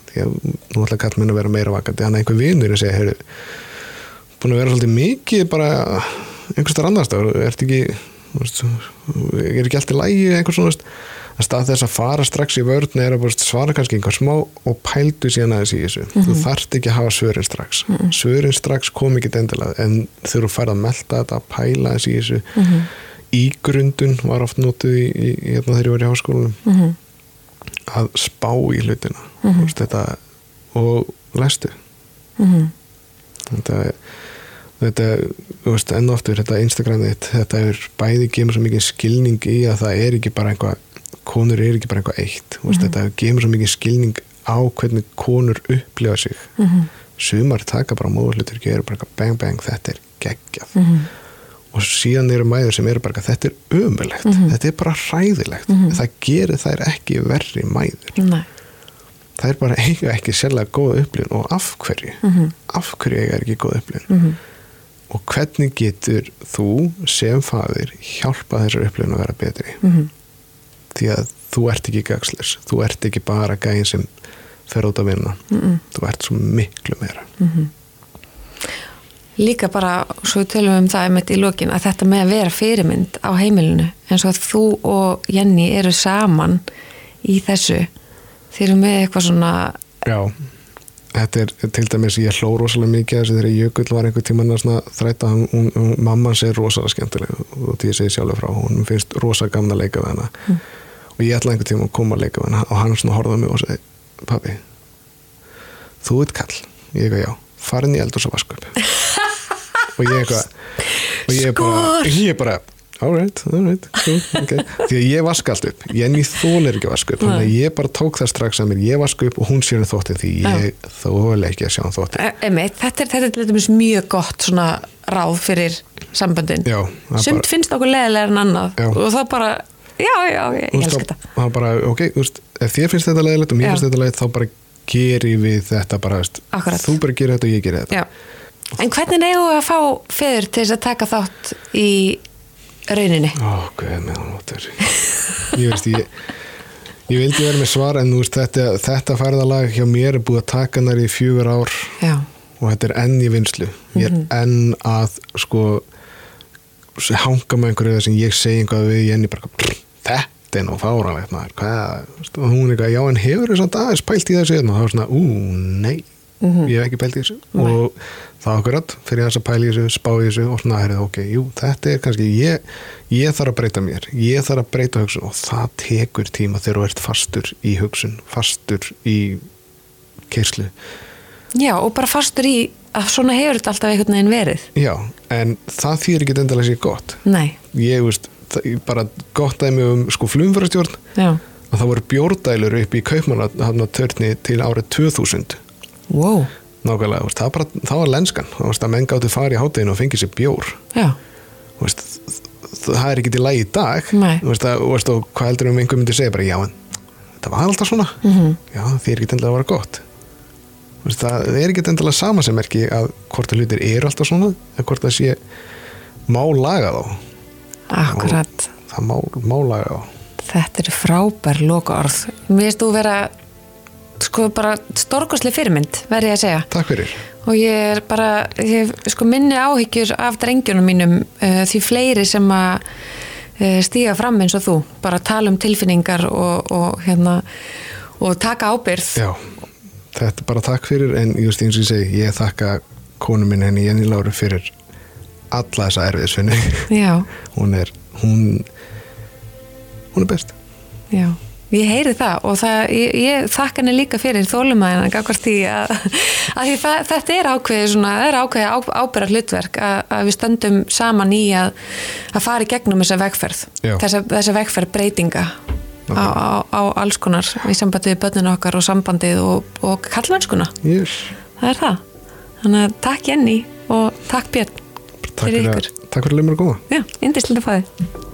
því að nú ætla kall minn að vera meira þannig að einhver vinur að segja, heyrðu búin að vera svolítið mikið bara einhvers þar annars það ert ekki veist, er ekki allt í lægi einhvers svona, veist, að stað þess að fara strax í vörðni er að svara kannski einhver smá og pældu síðan aðeins í þessu. Þú þarft ekki að hafa svörin strax. Svörin strax kom ekki endilega en þegar þú færð að melta þetta, pæla aðeins í þessu ígrundun var oft notuð í, í, hérna þegar ég var í háskólanum. Að spá í hlutina mm -hmm. þetta, og lestu. Þetta þetta, þú veist, enn oftur þetta Instagram þetta er bæði gemur svo mikið skilning í að það er ekki bara einhvað, konur er ekki bara einhvað eitt. Mm -hmm. þetta gemur svo mikið skilning á hvernig konur upplifa sig. Mm -hmm. sumar taka bara móðurlutur og gera bara bang bang, þetta er geggjað. Og síðan eru mæður sem eru bara þetta er ömulegt, þetta er bara hræðilegt. Það gerir þær ekki verri mæður. Nei. það er bara eiga ekki sérlega góða upplifun. Og af hverju? Af hverju eiga er ekki góða upplifun? Og hvernig getur þú sem fadir hjálpa þessar upplifun að vera betri? Mm -hmm. Því að þú ert ekki gagslis, þú ert ekki bara gæðin sem fer út að vinna mm -hmm. þú ert svo miklu meira mm -hmm. Líka bara svo tölum við um það einmitt í lokin að þetta með að vera fyrirmynd á heimilinu eins og að þú og Jenny eru saman í þessu þeir eru með eitthvað svona Já þetta er til dæmis, ég hló rosalega mikið þessu þegar Jökull var einhver tíman að þræta hún, hún, mamman sé rosalega skemmtileg og því ég segi sjálfur frá, hún finnst rosalega gamna að leika við hana mm. Og ég ætla einhver tíma að koma að leika hana og hann svona horfaði mig og segi pabbi, þú ert kall ég eitthvað já, farin í eldur svo vasku og ég eitthvað og ég bara, ég bara alright, alright, cool, okay. því að ég vaska allt upp, Jenny þólir ekki að vaska upp þannig að ég bara tók það strax að mér. Ég vaska upp og hún sér um þóttin því ég þóli ekki að sjá um þóttin Emi, þetta er, þetta er mjög gott svona ráð fyrir samböndin. Sumt finnst okkur leðilega en annað já. og það bara, já, já, ég, ég elskar þetta. það bara, ok, úst, ef þér finnst þetta leðilegt og mér finnst þetta leðilegt þá bara geri við þetta bara, þú bara gerir þetta og ég gerir þetta. Já. En hvernig eigum við að fá feður til þess að taka þátt í rauninni? Ó, hvað með hann áttur Ég veist, ég ég vildi vera með svar en veist, þetta, þetta færðalag hjá mér er búið að taka nær í fjögur ár Já. og þetta er enn í vinslu ég er -hmm. enn að sko hanga með einhverju sem ég segi einhvað við ég enni bara þetta er nú og hún er eitthvað, já en hefur þess að aðeins pælt í þessu og það var svona, ú, nei mm -hmm. ég hef ekki pælt í þessu. Nei. og það akkurat fyrir þess að pæla í þessu, spá í þessu og svona, herrið, ok, jú, þetta er kannski ég, ég þarf að breyta mér, ég þarf að breyta hugsun og það tekur tíma þegar þú ert fastur í hugsun, fastur í kerslu Já, og bara fastur í að svona hefur þetta alltaf einhvern veginn verið. Já, en það þýr ekki endalega sér gott. Nei. Ég veist, það, bara gott aðeins um sko flumfærastjórn að það voru bjórdælur upp í kaupmannatörni til árið 2000 Wow. Nákvæmlega, veist, það, bara, það var lenskan. Veist, að menn gáttu fari í hátteginu og fengið sér bjór. Veist, það er ekki til lægi í dag. Veist, að, og hvað heldur um einhver myndi segja bara já en það var alltaf svona. Mm -hmm. já því er ekki endilega að vera gott. Það er ekki endilega sama sem er ekki að hvort að hlutir eru alltaf svona eða hvort það sé má laga þá Akkurat. Og það má, má laga þá Þetta eru frábær loka orð Mér finnst þú vera sko bara storkosli fyrirmynd verði ég að segja. Takk fyrir. Og ég er bara, ég sko minni áhyggjur af drengjunum mínum uh, því fleiri sem að uh, stíga fram eins og þú, bara tala um tilfinningar og, og hérna og taka ábyrð Já, þetta er bara takk fyrir en just eins og ég segi, ég þakka konu minn henni Jenny Láru fyrir alla þessa erfiðsvinni hún er, hún hún er best. Já. Ég heyri það og það, ég, ég þakka henni líka fyrir þólumæðina gafkvært því að, að það, þetta er ákveðið svona, það er ákveðið á, ábyrra hlutverk að, að við stöndum saman í að, að fara í gegnum þessa vegferð, þessa, þessa vegferð breytinga á, á, á alls konar í sambandi við börninu okkar og sambandið og, og kallmennskuna. Yes. Það er það. Þannig að takk Jenny og takk Björn fyrir ykkur. Takk fyrir að leið mér að góða. Já, indislega fæði.